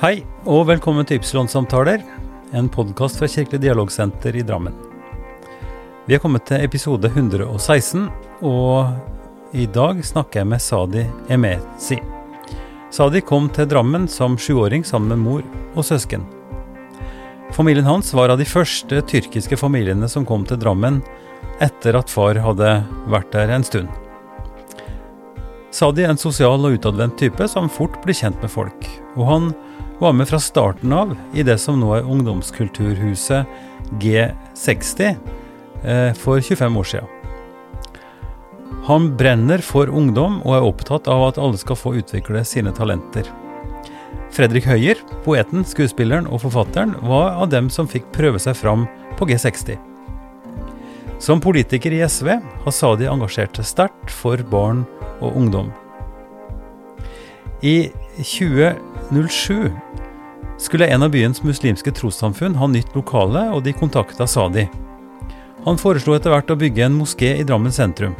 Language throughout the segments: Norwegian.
Hei, og velkommen til Ypsilon-samtaler, en podkast fra Kirkelig dialogsenter i Drammen. Vi er kommet til episode 116, og i dag snakker jeg med Sadi Emezi. Sadi kom til Drammen som sjuåring sammen med mor og søsken. Familien hans var av de første tyrkiske familiene som kom til Drammen etter at far hadde vært der en stund. Sadi er en sosial og utadvendt type som fort blir kjent med folk, og han var med fra starten av i det som nå er ungdomskulturhuset G60 eh, for 25 år siden. Han brenner for ungdom og er opptatt av at alle skal få utvikle sine talenter. Fredrik Høyer, poeten, skuespilleren og forfatteren, var av dem som fikk prøve seg fram på G60. Som politiker i SV har Sadi engasjert seg sterkt for barn og ungdom. I 2007 skulle en av byens muslimske trossamfunn ha nytt lokale, og de kontakta Sadi. Han foreslo etter hvert å bygge en moské i Drammen sentrum.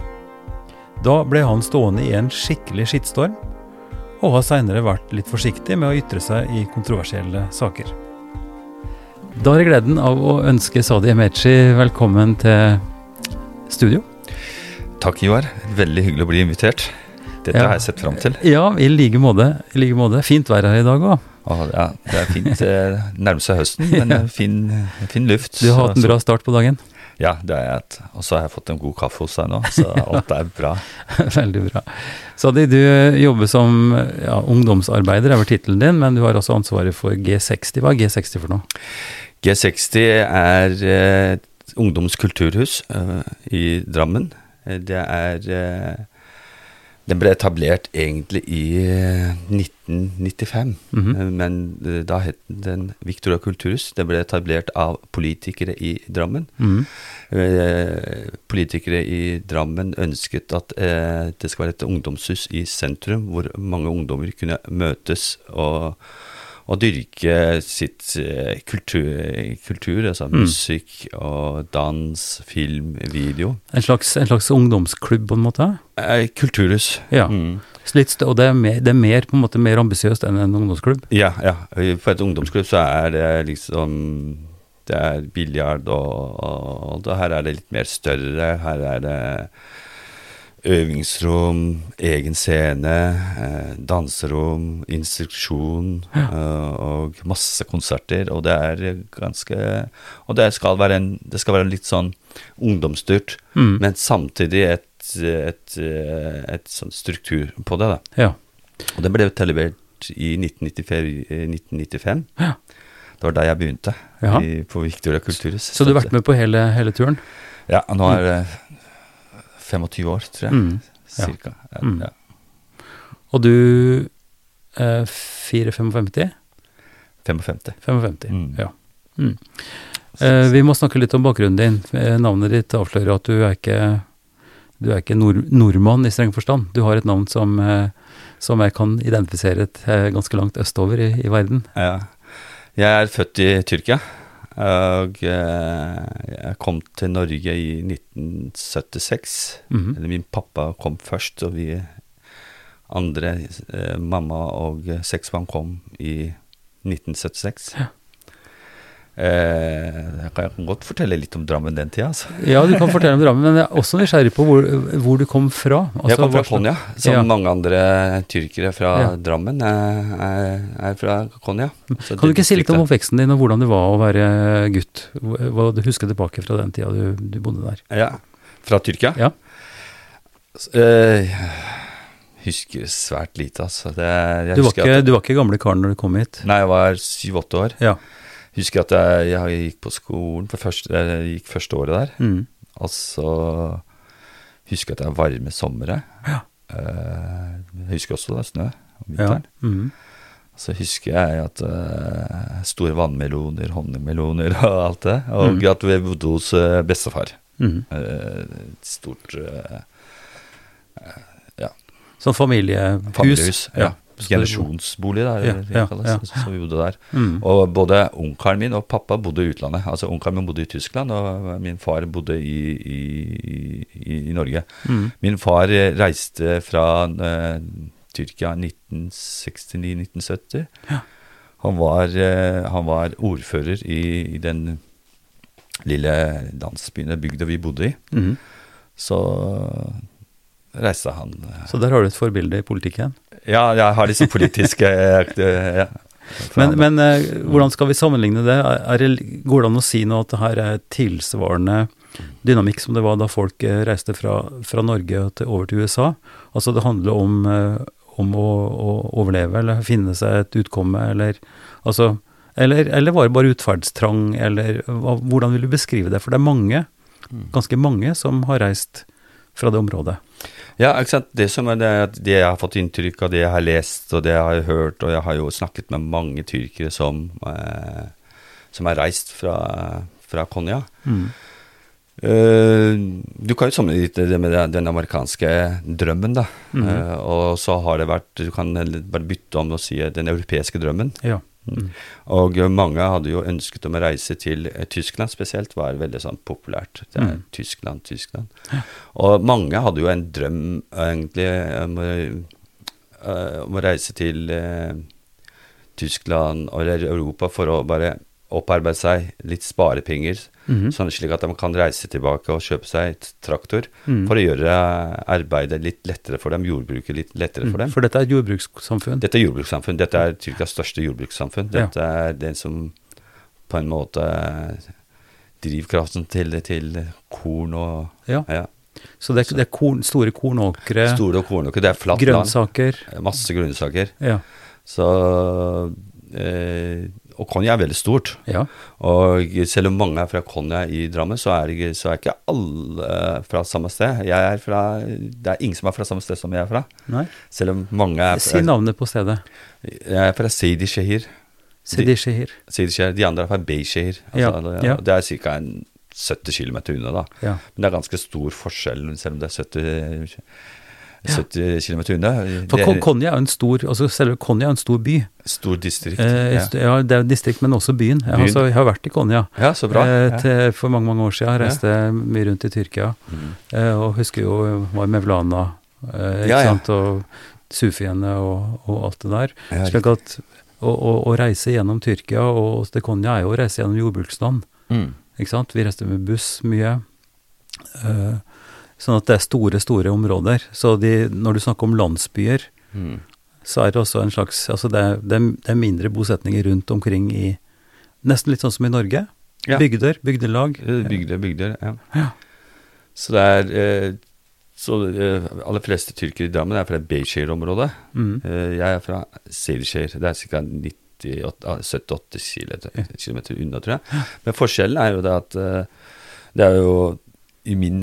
Da ble han stående i en skikkelig skittstorm, og har seinere vært litt forsiktig med å ytre seg i kontroversielle saker. Da har jeg gleden av å ønske Sadi Emechi velkommen til studio. Takk, Ivar. Veldig hyggelig å bli invitert. Dette Ja. har jeg sett fram til. Ja, i like måte. I like måte. Fint vær her i dag òg. Å, ja, det er fint. Det nærmer seg høsten, men Ja. fin, fin luft. Du har hatt en bra start på dagen. Ja, det har jeg hatt. Og så har jeg fått en god kaffe hos deg nå, så alt er bra. Veldig bra. Sadi, du jobber som ja, ungdomsarbeider, er vel tittelen din, men du har også ansvaret for G60. Hva er G60 for noe? G60 er eh, ungdomskulturhus eh, i Drammen. Eh, Det er eh, Den ble etablert egentlig i eh, 1995, mm -hmm. men eh, da het den Victoria kulturhus. Det ble etablert av politikere i Drammen. Mm -hmm. politikere i Drammen ønsket at eh, det skal være et ungdomshus i sentrum, hvor mange ungdommer kunne møtes og, og dyrke sitt eh, kultur, kultur altså Mm. musikk og dans, film, video. En, slags, en slags ungdomsklubb, på en måte? Eh, kulturhus. Ja. Mm. Litt, og det er mer, det er mer, på en måte, mer ambisiøst enn en ungdomsklubb? Ja, ja. For et ungdomsklubb så er det liksom Det er biljard og, og, og her er det litt mer større. Her er det øvingsrom, egen scene, eh, danserom, instruksjon eh, og masse konserter. Og det er ganske Og det skal være en Det skal være litt sånn ungdomsstyrt, Mm. men samtidig et, et, et, et sånn struktur på det. da. Ja. Og den ble televert i 1995. eh, 1995. Ja. Det var da jeg begynte i, på Victoria kulturhus. Så du har vært med på hele, hele turen? Ja, nå er det 25 år, tror jeg. Mm. Cirka. Ja, Mm. ja. Og du eh, 455? 55. 55, Mm. ja. Mm. Eh, vi må snakke litt om bakgrunnen din. Eh, Navnet ditt avslører at du er ikke, du er ikke nord nordmann i streng forstand. Du har et navn som, eh, som jeg kan identifisere et, eh, ganske langt østover i, i verden. Ja. Jeg er født i Tyrkia. Og eh, jeg kom til Norge i 1976. Mm -hmm. min pappa kom først, og vi andre, eh, mamma og seks barn, kom i 1976. Ja. Eh, jeg kan jeg godt fortelle litt om Drammen den tida. Altså. Ja, du kan fortelle om Drammen, men jeg er også nysgjerrig på hvor, hvor du kom fra. jeg Altså, kom fra hva Konya, som Ja. mange andre tyrkere fra Ja. Drammen er, er, fra Konya. Kan du ikke si litt om oppveksten din, og hvordan det var å være gutt? Hva du husker tilbake fra den tida du, du bodde der? Ja, Fra Tyrkia? Ja. Eh, husker svært lite, altså. Det, jeg Du var, ikke, at, du var ikke gamle karen når du kom hit? Nei, jeg var syv-åtte år. Ja. Husker at jeg, jeg gikk på skolen for første, jeg gikk første året der. Mm. Og så husker jeg at det er varme somre. Ja. Eh, jeg husker også det er snø om Ja. vinteren. Mhm. Så husker jeg at uh, store vannmeloner, honningmeloner og alt det. Og mm. at vi bodde hos uh, bestefar. Eh, et stort ja. Sånn familiehus? familiehus. Ja. Det- Generasjonsbolig, da, Ja, ja, ja. Så vi bodde der. Mm. Og både onkelen min og pappa bodde i utlandet. Altså Onkelen min bodde i Tyskland, og min far bodde i, i, i, i Norge. Mm. Min far eh, reiste fra uh, Tyrkia 1969-1970. Ja. Han var, eh, han var ordfører i, i den lille landsbyen, bygda vi bodde i. Mm. Så reiste han Så der har du et forbilde i politikken. Ja, jeg har disse politiske eh, ja. Men, men eh, hvordan skal vi sammenligne det? Er, er? Går det an å si nå at det her er tilsvarende dynamikk som det var da folk eh, reiste fra, fra Norge til, over til USA? Altså det handler om, eh, om å, å overleve, eller finne seg et utkomme, eller altså eller, eller var det bare utferdstrang, eller hva, hvordan vil du beskrive det? For det er mange, ganske mange, som har reist fra det området. Ja, ikke sant. Det som er det, det jeg har fått inntrykk av, det jeg har lest og det jeg har hørt, og jeg har jo snakket med mange tyrkere som, eh, som har reist fra, fra Konya. Eh, du kan jo sammenligne det med den- den amerikanske drømmen, da. Mm. Eh, og så har det vært Du kan bare bytte om og si den europeiske drømmen. Ja. Mm. Og mange hadde jo ønsket om å reise til eh, Tyskland spesielt, var veldig sånn populært. Det er Mm. Tyskland, Tyskland. Og mange hadde jo en drøm egentlig om, å- eh, om å reise til eh, Tyskland eller Europa for å bare opparbeide seg litt sparepenger, Mhm. sånn slik at de kan reise tilbake og kjøpe seg et traktor Mhm. for å gjøre arbeidet litt lettere for dem, jordbruket litt lettere for dem. Mm. For dette er et jordbrukssamfunn. Dette er jordbrukssamfunn. Dette er Tyrkias største jordbrukssamfunn. Ja. Dette er det som på en måte drivkraften til, til korn og Ja. ja. Så det er, det er korn, store kornåkre, Store kornåkre Det er flatt grønnsaker. land. Masse grønnsaker. Ja. Så eh, Og Konja er veldig stort. ja. Og selv om mange er fra Konja i Drammen, så er, ikke, så er ikke alle fra samme sted. Jeg er fra, det er ingen som er fra samme sted som jeg er fra. Nei. Selv om mange er fra, Si navnet på stedet. Jeg er fra Seidi Shehir. Seidi Shehir. Sideskjær. De andre er fra Beishehir. Altså, Ja, det, ja. det er ca. 70 km unna, da. Ja. Men det er ganske stor forskjell, selv om det er 70, 70 km unna. For er Konya er en stor, altså selve Konya er en stor by. stor distrikt. Eh, ja. ja, det er distrikt, men også byen. Byen. altså, jeg har vært i Konya ja, så bra. eh, til, for mange mange år siden. Jeg reiste mye rundt i Tyrkia. Mm. Eh, og husker jo var i Mevlana, eh, ikke sant, og Sufiene og, og alt det der. Slik at å, reise gjennom Tyrkia og til Konya er jo å reise gjennom jordbruksland. Mm. Ikke sant? Vi reiste med buss mye. Eh, sånn at det er store, store områder. Så de, når du snakker om landsbyer, Mm. så er det også en slags Altså det er, det er, det er mindre bosetninger rundt omkring i Nesten litt sånn som i Norge. Ja. Bygder, bygdelag. Eh, Bygder, bygder, ja. Ja. Så det er eh, Så eh, aller fleste tyrkere i Drammen er fra Beishehir-området. Mm. Eh, jeg er fra Seidishehir. Det er ca. 70-80 km unna, tror jeg. Men forskjellen er jo det at eh, det er jo i min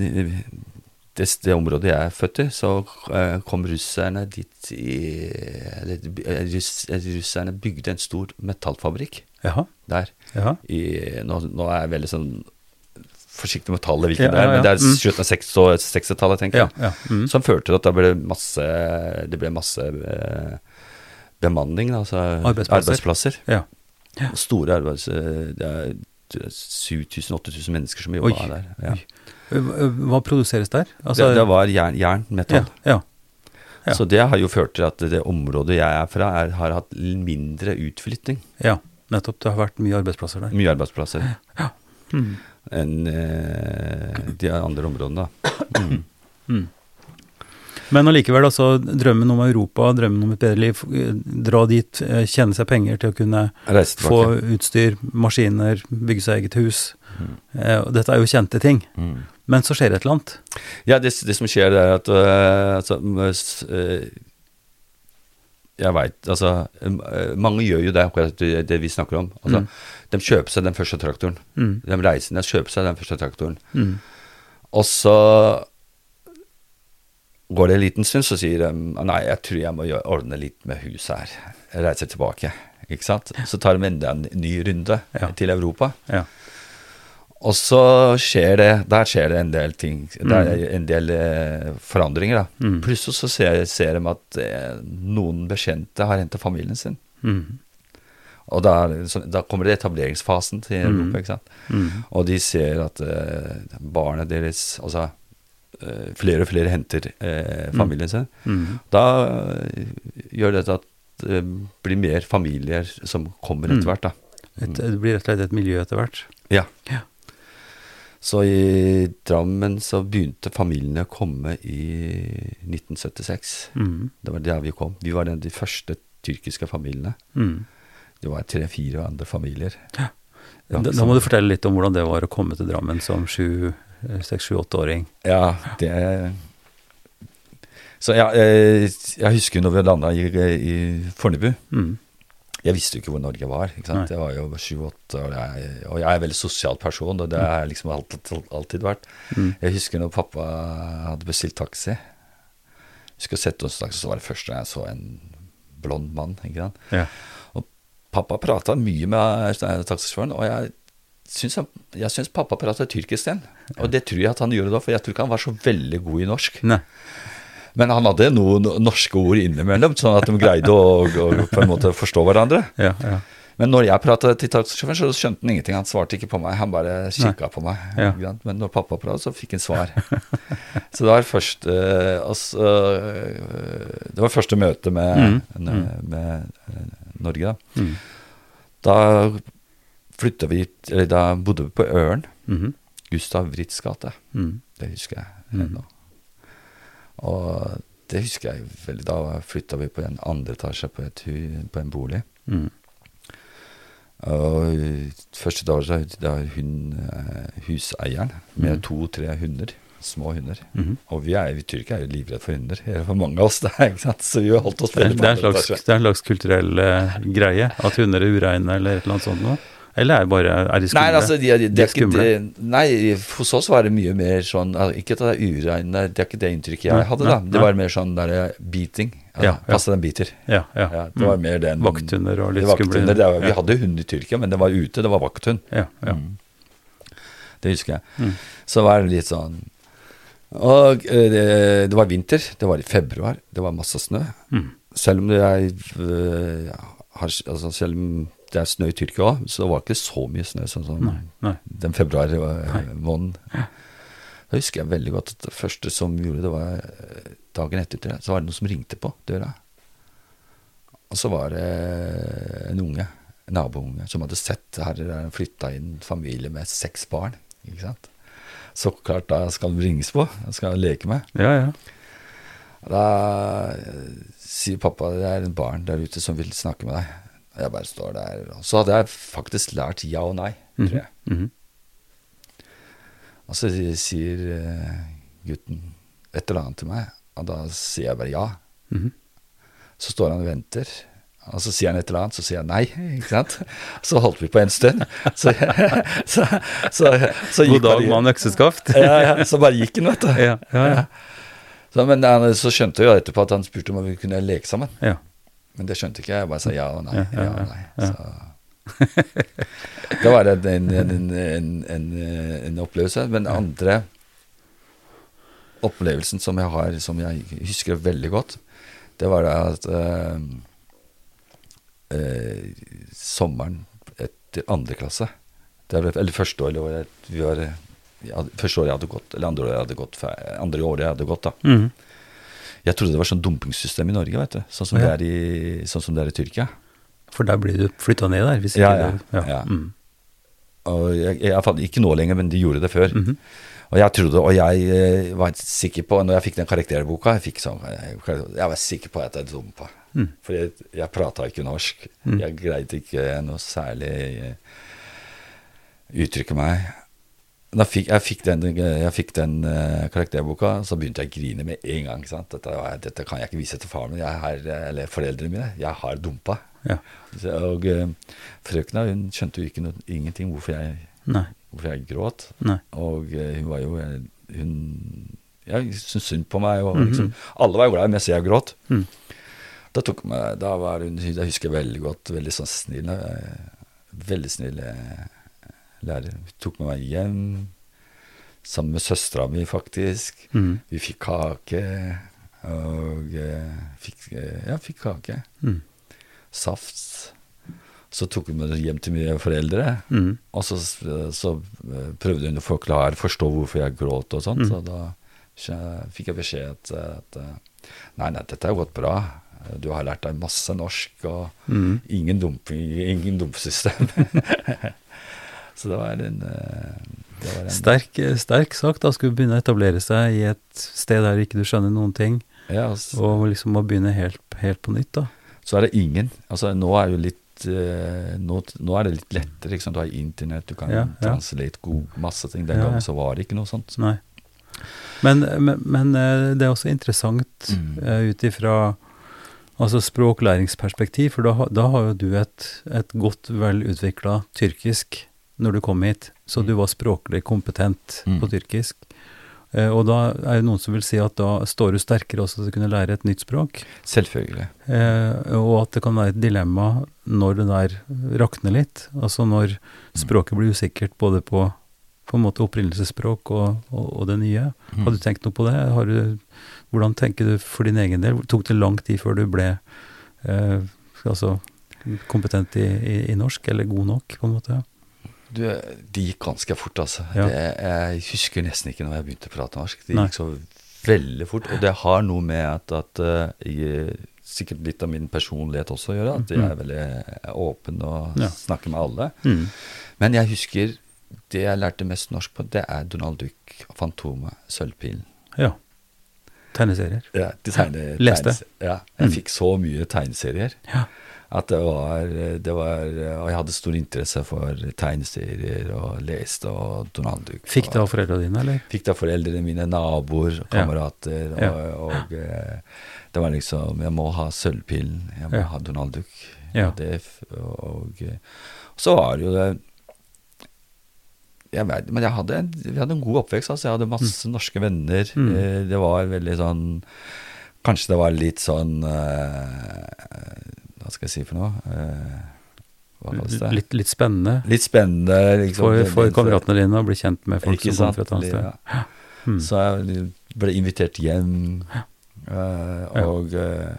det, det området jeg er født i, så eh, kom russerne dit i eller, eh, russ, Russerne bygde en stor metallfabrikk Jaha. der. jaha. I, nå, nå er jeg veldig sånn forsiktig med tallet, hvilket Ja, det er, ja, men det er Mm. slutten av 60 60-tallet, tenker Ja, jeg. ja. Mm. Som førte til at det ble masse, det ble masse eh, bemanning, altså Arbeidsplasser. arbeidsplasser. Ja. Ja. Store arbeids... eh, Det er 7000-8000 mennesker som jobba Oi. der. Ja. Hva produseres der? Altså, det, det var jern, jern metall. ja. ja. Så det har jo ført til at det området jeg er fra, er, har hatt mindre utflytting. ja, nettopp. Det har vært mye arbeidsplasser der. Mye arbeidsplasser Mm. enn eh, de andre områdene, da. Mm. Mm. Men allikevel, altså, drømmen om Europa, drømmen om et bedre liv, eh, dra dit, eh, tjene seg penger til å kunne få utstyr, maskiner, bygge seg eget hus. Mm. Eh, dette er jo kjente ting. Mm. Men så skjer et eller annet. Ja, det, det som skjer, er at øh, altså, øh, Jeg veit Altså, mange gjør jo det, akkurat det, vi snakker om. Altså, Mm. De kjøper seg den første traktoren. Mm. De reiser ned, kjøper seg den første traktoren. Mm. Og så går det en liten stund, så sier de nei, jeg tror jeg må ordne litt med huset her. Jeg reiser tilbake. Ikke sant? Så tar de enda en ny runde Ja. til Europa. Ja. Og så skjer det Der skjer det en del ting. Det er en del eh, forandringer, da. Mm. Plutselig så ser, ser de at eh, noen bekjente har hentet familien sin. Mm. Og da, så, da kommer det etableringsfasen til Europa. ikke sant? Mm. Og de ser at eh, barnet deres Altså flere og flere henter eh, familien sin. Mm. Da eh, gjør dette at det blir mer familier som kommer Mm. etter hvert, da. Et, det blir rett og slett et miljø etter hvert. Ja. Ja. Så i Drammen så begynte familiene å komme i 1976. Mm. Det var der vi kom. Vi var den, de første tyrkiske familiene. Mm. Det var tre-fire andre familier. Ja. Ja, Da, da må du fortelle litt om hvordan det var å komme til Drammen som sju, eh, seks, sju, åtteåring. Ja, det Så ja, eh, jeg husker når vi landa i, i Fornebu. Mm. Jeg visste jo ikke hvor Norge var. ikke sant? Nei. Jeg var jo sju-åtte, og, jeg- og jeg er en veldig sosial person, og det har jeg liksom alltid, alltid vært. Mm. Jeg husker når pappa hadde bestilt taxi. husker skulle sette oss taxi, så var det første gang jeg så en blond mann. ikke sant? Ja. Pappa prata mye med eh, taxisjåføren, og jeg syns, han- jeg syns pappa prater tyrkisk den. Og det tror jeg at han gjorde da, for jeg tror ikke han var så veldig god i norsk. Nei. Men han hadde noen norske ord innimellom, sånn at de greide å, å på en måte forstå hverandre. Ja, ja. Men når jeg prata til taxisjåføren, så skjønte han ingenting. Han svarte ikke på meg, han bare kikka på meg. Ja. Men når pappa prata, så fikk han svar. så det var første eh, altså, Det var første møte med, Mm, med, med eh, Norge, da. Mm. Da flytta vi Eller da bodde vi på Øren. -hmm. Gustav Writz gate. Mm. Det husker jeg Mm. ennå. Og det husker jeg veldig. Da flytta vi på en andre etasje på, et på en bolig. Mm. Og første dag så da hun eh, huseieren med mm. to-tre hunder. Små hunder. Mhm. Og vi er, vi tyrkere er jo livredde for hunder. Det er For mange av oss, det, ikke sant? Så vi har holdt oss Det, veldig det, en på etasje. det er en slags kulturell eh, greie at hunder er ureine eller et eller annet sånt noe? Eller er, det bare, er de skumle? Nei, altså, de, de, De er skumle. nei, hos oss var det mye mer sånn Ikke at det er ureine, det er ikke det inntrykket jeg hadde, da. Det var mer sånn der beating. Ja. Passe den biter. Ja, ja. Det var Mm. mer den Vakthunder og litt skumle vi hadde hund i Tyrkia, men det var ute. Det var vakthund. Ja, ja. Mm. Det husker jeg. Mm. Så var det litt sånn Og eh, det, det var vinter. Det var i februar. Det var masse snø. Mm. Selv om det er, øh, har, altså selv om det er snø i Tyrkia òg, så det var ikke så mye snø sånn som Nei, nei. den februar øh, måneden. Da husker jeg veldig godt at det første som gjorde, det var øh, dagen etter det, så var det noen som ringte på døra. Og så var det en unge, en nabounge, som hadde sett her er flytta inn familie med seks barn. ikke sant? Så klart, da skal det ringes på. Da skal jeg leke med. Ja, ja. Da eh, sier pappa det er en barn der ute som vil snakke med deg. Jeg bare står der. Og så hadde jeg faktisk lært ja og nei, tror jeg. Mhm. Og så sier eh, gutten et eller annet til meg, og da sier jeg bare ja. Mhm. Så står han og venter. Og så sier han et eller annet, så sier jeg nei. ikke sant? Så holdt vi på en stund. Så, så, så, så God dag, mann økseskaft. Ja, ja, så bare gikk han, vet du. Ja, ja, ja. Så, men så skjønte jeg jo etterpå at han spurte om vi kunne leke sammen. ja. Men det skjønte ikke jeg. Jeg bare sa ja og nei. Ja, og nei. Så Da var det en, en, en, en, opplevelse. Men den andre opplevelsen som jeg har, som jeg husker veldig godt, det var at eh, eh, sommeren etter andre klasse det var, Eller første året var det- vi var, hadde, Første året jeg hadde gått, eller andre året jeg hadde gått, andre året jeg hadde gått, da. Mhm. Jeg trodde det var sånn dumpingssystem i Norge, vet du. Sånn som, Ja. det, er i, sånn som det er i Tyrkia. For der blir du flytta ned der, hvis ikke Ja, ja, ja. Mm. Og jeg, jeg, ikke nå lenger, men de gjorde det før. Mhm. Og jeg trodde, og jeg eh, var sikker på, når jeg fikk den karakterboka Jeg, sånn, jeg, jeg var sikker på at jeg dumpa. Mm. For jeg, jeg prata ikke norsk. Mm. Jeg greide ikke noe særlig eh, uttrykke meg. Fikk, jeg fikk den, jeg fikk den uh, karakterboka, så begynte jeg å grine med en gang. Dette, dette kan jeg ikke vise til faren min har, eller foreldrene mine. Jeg har dumpa. Ja. Så, og uh, frøkna hun skjønte jo ikke noe, ingenting hvorfor jeg, hvorfor jeg gråt. Nei. Og uh, hun var jo Hun Jeg syntes synd på meg. Og, Mhm. liksom, alle var glad mens jeg gråt. Mm. Da, tok meg, da var hun Jeg husker veldig godt. Veldig sånn snill. Veldig snill eh, lærer. Hun tok med meg hjem. Sammen med søstera mi, faktisk. Mm. Vi fikk kake. Og eh, fikk, eh, ja, fikk kake. Mm. Saft. Så tok hun meg hjem til mine foreldre. mm. Og så, så eh, prøvde hun å forklare, forstå hvorfor jeg gråt og sånt. Mm. Så da fikk jeg beskjed at, at Nei, nei, dette har gått bra. Du har lært deg masse norsk, og Mm. ingen, dumping, ingen. så det var en, eh, det var en Sterk, sterk sak. Da skulle begynne å etablere seg i et sted der ikke du skjønner noen ting, ja, altså, og liksom må begynne helt, helt på nytt, da. Så er det ingen. Altså, nå er jo litt eh, nå, nå er det litt lettere. Liksom. Du har internett, du kan Ja, ja. translate god, masse ting. Den Ja, gangen så var det ikke noe sånt. Nei. Men, men, men eh, det er også interessant Mm. ut ifra altså språklæringsperspektiv, for da, da har jo du et, et godt vel utvikla tyrkisk når du kom hit, så du var språklig kompetent Mm. på tyrkisk. Eh, og da er det noen som vil si at da står du sterkere også til å kunne lære et nytt språk. Selvfølgelig. Eh, og at det kan være et dilemma når det der rakner litt. Altså når språket blir usikkert både på, på en måte opprinnelsesspråk og, og, og det nye. Mm. Har du tenkt noe på det? Har du, hvordan tenker du for din egen del? Tok det lang tid før du ble eh, altså, kompetent i, i, i norsk, eller god nok, på en måte? Du, det gikk ganske fort, altså. Ja. Det, jeg husker nesten ikke når jeg begynte å prate norsk. Det gikk så veldig fort. Og det har noe med at, at eh, jeg, sikkert litt av min personlighet også å gjøre, at jeg Mm. er veldig åpen og Ja. snakker med alle. Mm. Men jeg husker det jeg lærte mest norsk på, det er Donald Duck, Fantomet, Sølvpilen. Ja. Tegneserier. Ja, tegne, Leste. Tegneserier. Ja, jeg Mm. fikk så mye tegneserier. Ja. At det var, det var Og jeg hadde stor interesse for tegneserier og leste og Donald Duck. Fikk det av foreldrene dine, eller? Fikk det av foreldrene mine, naboer, kamerater. Og, Ja. og eh, det var liksom Jeg må ha Sølvpillen, jeg må Ja. ha Donald Duck. Ja. Og, det, og, eh, så var det jo det jeg vet, Men jeg hadde en, vi hadde en god oppvekst. Altså. Jeg hadde masse norske venner. Mm. Eh, Det var veldig sånn Kanskje det var litt sånn eh, Hva skal jeg si for noe? Eh, hva kalles det? Litt, litt spennende Litt spennende. Liksom, for, for kameratene dine å bli kjent med folk ikke som kommer fra et annet sted. Ja. Mm. Så jeg ble invitert hjem. eh, og eh,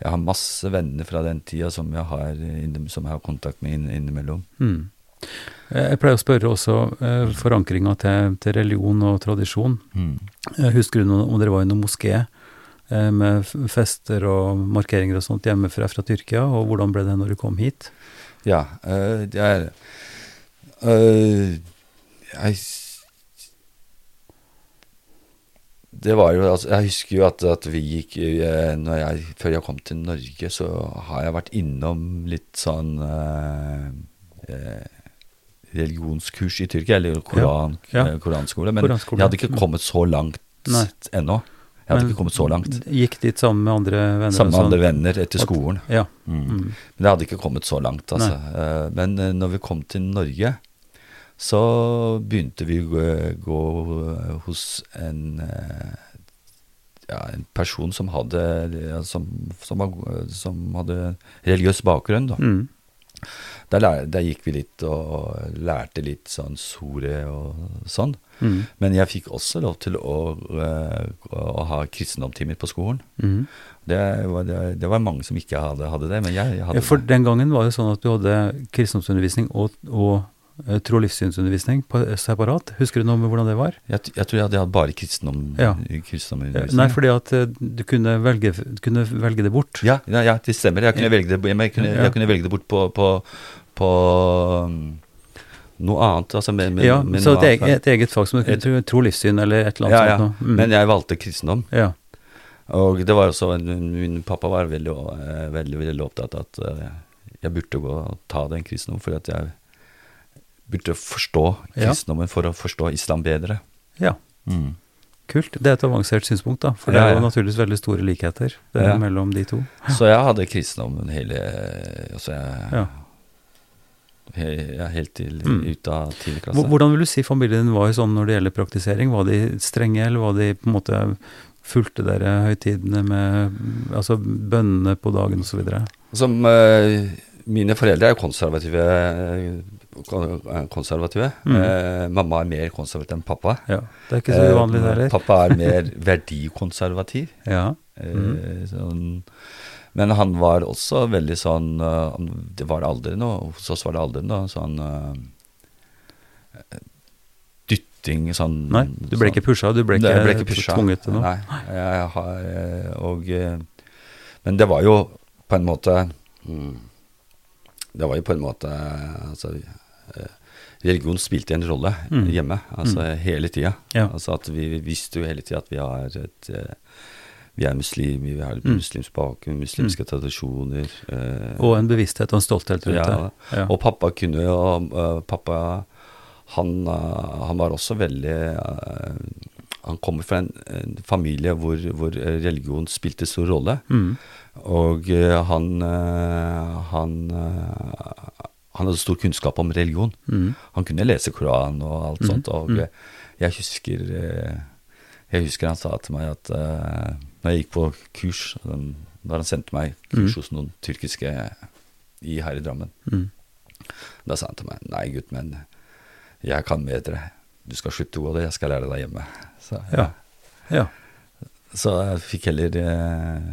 jeg har masse venner fra den tida som jeg har, som jeg har kontakt med innimellom. Mm. Eh, Jeg pleier å spørre også eh, forankringa til, til religion og tradisjon. Eh, Husker du noe, om dere var i noen moské med fester og markeringer og sånt hjemmefra fra Tyrkia, og hvordan ble det når du kom hit? Ja, eh, det er eh, Jeg Det var jo altså, Jeg husker jo at, at vi gikk eh, jeg, Før jeg kom til Norge, så har jeg vært innom litt sånn eh, eh, religionskurs i Tyrkia, eller koran, ja. ja. koranskole. Men Koranskole. jeg hadde ikke kommet så langt ennå. Jeg hadde Men ikke kommet så langt. Gikk dit sammen med andre venner? Sammen med sånn? andre venner etter skolen. Ja. Mm. Mm. Men det hadde ikke kommet så langt, altså. Eh, Men eh, når vi kom til Norge, så begynte vi å gå, eh, hos en ja, en person som hadde, som, som, som hadde religiøs bakgrunn. Da. Mm. Der, der gikk vi litt og lærte litt sånn sore og sånn. Mm. Men jeg fikk også lov til å, eh, å ha kristendomstimer på skolen. Mm. Det var, det, det var mange som ikke hadde, hadde det, men jeg, jeg hadde Ja, for det. den gangen var det sånn at du hadde kristendomsundervisning og, og tro- og livssynsundervisning på, separat. Husker du noe om hvordan det var? Jeg, jeg tror jeg hadde bare kristendom, Ja. kristendomundervisning. Nei, fordi at eh, du kunne velge, du kunne velge det bort. ja, ja, ja, det stemmer. Jeg kunne velge det, jeg kunne, Ja. jeg kunne velge det bort på, på, på um, noe annet. Altså med, med, ja, med så noe et, eget, annet. et eget fag som Et- tro, tro livssyn eller et eller ja, annet ja. sånt. noe. Mm. Men jeg valgte kristendom. ja. Og det var også en, Min pappa var veldig, eh, veldig, veldig opptatt av at eh, jeg burde gå og ta den kristendommen, for at jeg burde forstå Ja. kristendommen for å forstå islam bedre. ja. Mm. Kult. Det er et avansert synspunkt, da. For det er jo ja. naturligvis veldig store likheter Ja. mellom de to. Så jeg hadde kristendommen hele altså jeg, Ja. he, ja, helt til Mm. ut av tidlig klasse. Hvordan vil du si familien din var sånn når det gjelder praktisering? Var de strenge, eller var de på en måte fulgte dere høytidene med altså bønnene på dagen osv.? Som eh, Mine foreldre er jo konservative. Eh, er konservative. Mm. Eh, mamma er mer konservativ enn pappa. Ja. Det er ikke så uvanlig, det Eh. Pappa er mer verdikonservativ. Ja. Eh, Mm. sånn, men han var også veldig sånn eh, Det var aldri noe Hos oss var det aldri noe sånn eh, dytting sånn Nei, du ble sånn- ikke pusha, du ble ikke, ble ikke pusha. tvunget til noe. Nei, jeg har, eh, og, eh, Men det var jo på en måte mm, Det var jo på en måte altså, eh, Religion spilte en rolle mm. hjemme, altså mm. hele tida. Ja. Altså at vi, vi, visste jo hele tida at vi har et eh, vi er muslimer, vi har mm. muslimsk bakgrunn, muslimske mm. tradisjoner. Eh, og en bevissthet og en stolthet rundt ja, det. Ja. Og pappa kunne jo uh, Pappa han, uh, han, var også veldig uh, Han kommer fra en, en familie hvor, hvor, religion spilte stor rolle. Mm. Og han han han hadde stor kunnskap om religion. Mm. Han kunne lese Koran og alt mm. sånt. Og mm. jeg husker jeg husker han sa til meg at uh, når jeg gikk på kurs Da han sendte meg kurs mm. hos noen tyrkiske i, her i Drammen mm. Da sa han til meg Nei, gutt, men jeg kan bedre. Du skal slutte å gå det, jeg skal lære deg hjemme. Så, ja. Ja. Så jeg fikk heller uh,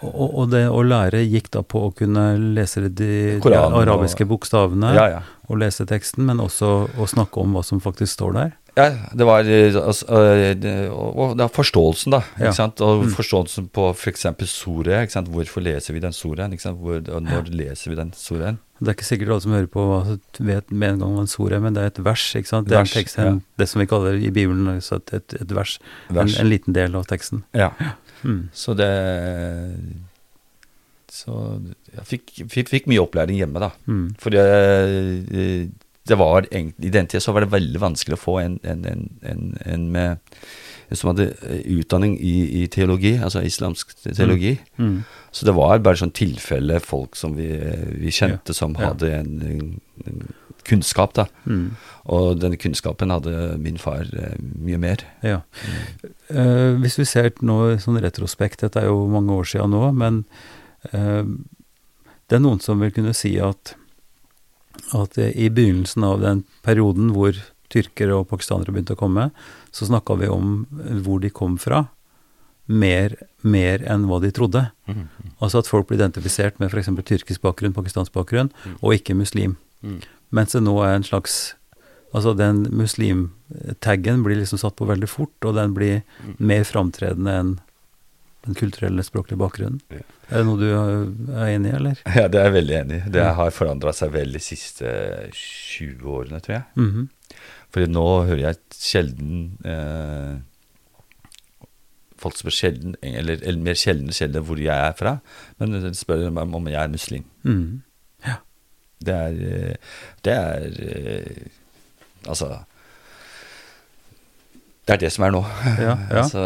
og, og, det å lære gikk da på å kunne lese de, de arabiske bokstavene ja, ja. og lese teksten, men også å snakke om hva som faktisk står der? Ja, det var eh, altså, eh, og det er forståelsen, da. Ikke ja. sant? Og mm. forståelsen på f.eks. For Soria. Hvorfor leser vi den Soren? Når leser vi den Soren? Det er ikke sikkert alle som hører på vet med en gang hva en sor er, men det er et vers. ikke sant? Det er en tekst, en, det som vi kaller i Bibelen et, et, et vers. vers. En, en, liten del av teksten. Ja. Mm. Så det Så jeg fikk, fikk, fikk, mye opplæring hjemme, da. Mm. For det, det var egentlig, I den tida så var det veldig vanskelig å få en, en, en, en med som hadde eh, utdanning i, i, teologi, altså islamsk teologi. Mm. Mm. Så det var bare sånn tilfelle folk som vi, vi kjente, ja. som hadde en, en, kunnskap, da. Mm. Og denne kunnskapen hadde min far eh, mye mer. Ja. Uh, hvis vi ser nå sånn retrospekt, dette er jo mange år siden nå, men uh, det er noen som vil kunne si at at i begynnelsen av den perioden hvor tyrkere og pakistanere begynte å komme, så snakka vi om hvor de kom fra, mer, mer enn hva de trodde. Mm. Altså at folk ble identifisert med f.eks. tyrkisk bakgrunn, pakistansk bakgrunn, mm. og ikke muslim. Mm. Mens det nå er en slags Altså den muslimtaggen blir liksom satt på veldig fort, og den blir mm. mer framtredende enn den kulturelle, språklige bakgrunnen. Ja. Er det noe du er enig i, eller? Ja, det er jeg veldig enig i. Det har forandra seg veldig de siste 20 årene, tror jeg. Mm -hmm. For nå hører jeg sjelden eh, Folk spør sjelden, eller, eller mer sjelden sjelden hvor jeg er fra, men spør meg om jeg er muslim. Mm. Det er eh, Det er eh, Altså det er det som er nå. Ja, ja. altså,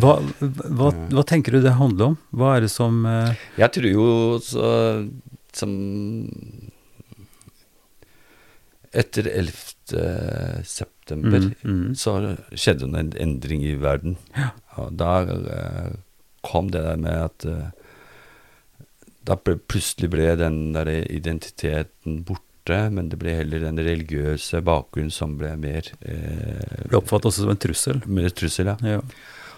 hva, hva, hva, tenker du det handler om? Hva er det som uh... Jeg tror jo så, som Etter 11. september mm, mm. så skjedde det en endring i verden. Ja. Da uh, kom det der med at uh, Da plutselig ble den der identiteten borte men det ble heller den religiøse bakgrunnen som ble mer eh, Ble oppfattet også som en trussel? Mer trussel, ja. ja.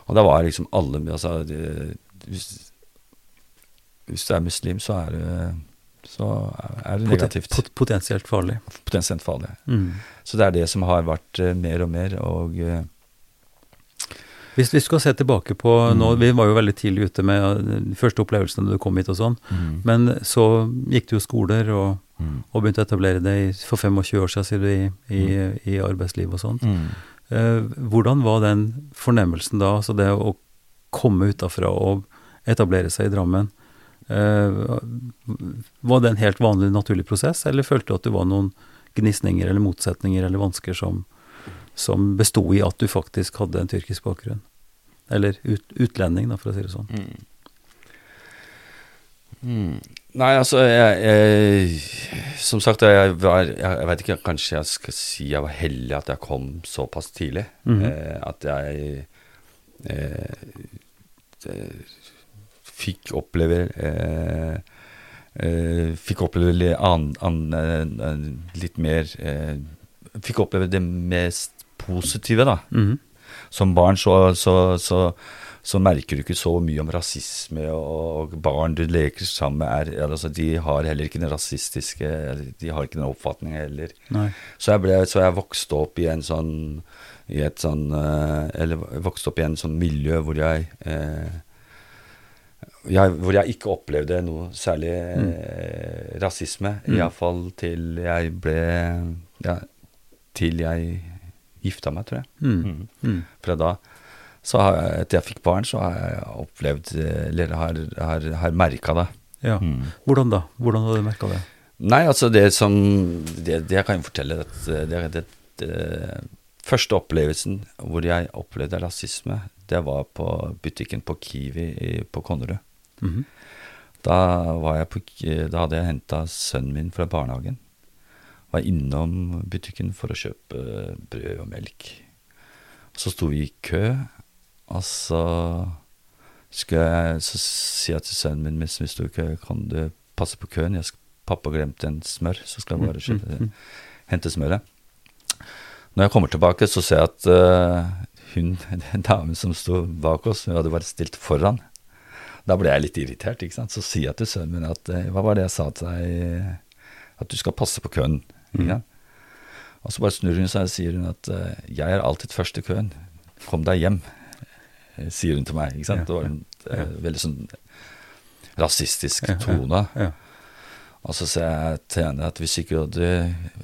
Og da var liksom alle altså, det, hvis, hvis, du er muslim, så er det, så er det negativt. Pot potensielt farlig. Potensielt farlig. Mm. Så det er det som har vært uh, mer og mer, og uh, hvis vi skal se tilbake på mm. nå, Vi var jo veldig tidlig ute med de første opplevelsene da du kom hit og sånn, mm. men så gikk du jo skoler og Mm. Og begynte å etablere det for 25 år siden, sier du, i, i, mm. i arbeidsliv og sånt. Mm. Eh, hvordan var den fornemmelsen da, altså det å komme utafra og etablere seg i Drammen? Eh, var det en helt vanlig, naturlig prosess, eller følte du at det var noen gnisninger eller motsetninger eller vansker som, som besto i at du faktisk hadde en tyrkisk bakgrunn? Eller ut, utlending, da, for å si det sånn. Mm. Mm. Nei, altså jeg, jeg, Som sagt, jeg var jeg, vet ikke, kanskje jeg skal si jeg var heldig at jeg kom såpass tidlig. Mm eh, at jeg eh, fikk oppleve eh, eh Fikk oppleve an, an, an, litt mer eh, Fikk oppleve det mest positive, da. Mm. Som barn så, så, så så merker du ikke så mye om rasisme, og barn du leker sammen med, er, altså, de har heller ikke den rasistiske De har ikke den oppfatningen heller. Så jeg, ble, så jeg vokste opp i en sånn i et sånn eh, Eller vokste opp i en sånn miljø hvor jeg eh, jeg, hvor jeg ikke opplevde noe særlig eh, rasisme. Mm. Iallfall til jeg ble ja, Til jeg gifta meg, tror jeg. Mm. Mm. Fra da så har jeg, etter jeg fikk barn, så har jeg opplevd Eller har, har, har merka det. Ja. Mm. Hvordan da? Hvordan har du merka det? Nei, altså det som Det, det jeg kan fortelle at det, det, det, Første opplevelsen hvor jeg opplevde rasisme, det var på butikken på Kiwi i, på Konnerud. Da, var jeg på, da hadde jeg henta sønnen min fra barnehagen. Var innom butikken for å kjøpe brød og melk. Så sto vi i kø, og så skulle jeg så si jeg til sønnen min mens vi sto i kø, kan du passe på køen? Jeg pappa glemte en smør, så skal jeg bare kjøpe, Mm, mm, hente smøret. Når jeg kommer tilbake, så ser jeg at uh, hun, den damen som sto bak oss, hun hadde bare stilt foran. Da ble jeg litt irritert. ikke sant? Så sier jeg til sønnen min at eh, hva var det jeg sa til deg, at du skal passe på køen. Ikke? Og så bare snur hun seg og sier hun at eh, jeg er alltid først i køen. Kom deg hjem, eh, sier hun til meg. ikke sant? Ja, Det var en uh, veldig sånn rasistisk tone. Ja. Og så sier jeg til henne at hvis ikke du hadde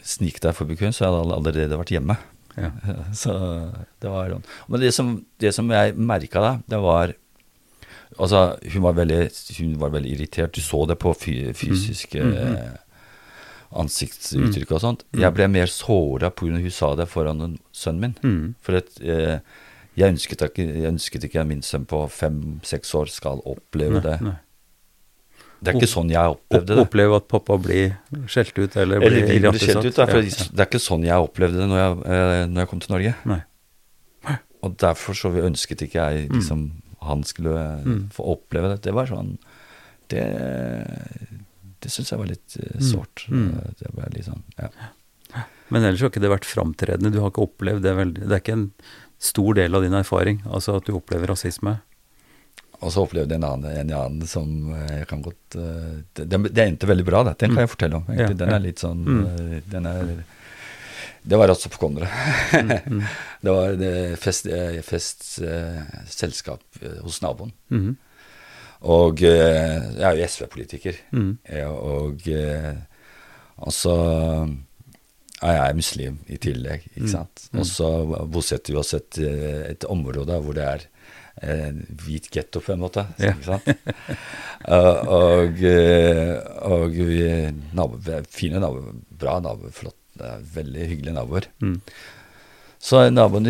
sniket deg forbi køen, så hadde jeg allerede vært hjemme. Ja. Så det var sånn. Men det som, det som jeg merka da, det var Altså, hun var veldig, hun var veldig irritert. Du så det på fysiske Mm, mm, eh, ansiktsuttrykk og sånt. Jeg ble mer såra pga. hun sa det foran sønnen min. Mm. For at, eh, jeg, ønsket ikke, jeg ønsket ikke at min sønn på fem-seks år skal oppleve det. Nei. Det er ikke sånn jeg opplevde det. oppleve at pappa blir skjelt ut, eller blir Eller blir skjelt ut, da, for Ja, det er ikke sånn jeg opplevde det når jeg, eh, når jeg kom til Norge. Nei. Og derfor så ønsket ikke jeg liksom han skulle eh, Mm. få oppleve det. Det var sånn Det, det syns jeg var litt Mm. sårt. Mm. Eh, Det ble litt sånn, ja. Men ellers har ikke det vært framtredende. Du har ikke opplevd det veldig Det er ikke en stor del av din erfaring, altså at du opplever rasisme. Og så opplevde jeg en annen, en annen som eh, jeg kan godt Det, det endte veldig bra, da. Den kan jeg fortelle om. egentlig. Ja, Den er litt sånn Mm. Den er Det var. Mm. det var det fest, fest selskap hos naboen. Og eh, jeg er jo SV-politiker. Mm. Og eh, og så er jeg muslim i tillegg, ikke Mm. sant. Og så bosetter vi oss et, eh, et område hvor det er hvit getto, på en måte. Ja. Ikke sant? og, og, vi nabo, fine naboer, bra naboer, flott, veldig hyggelige naboer. Mm. Så naboen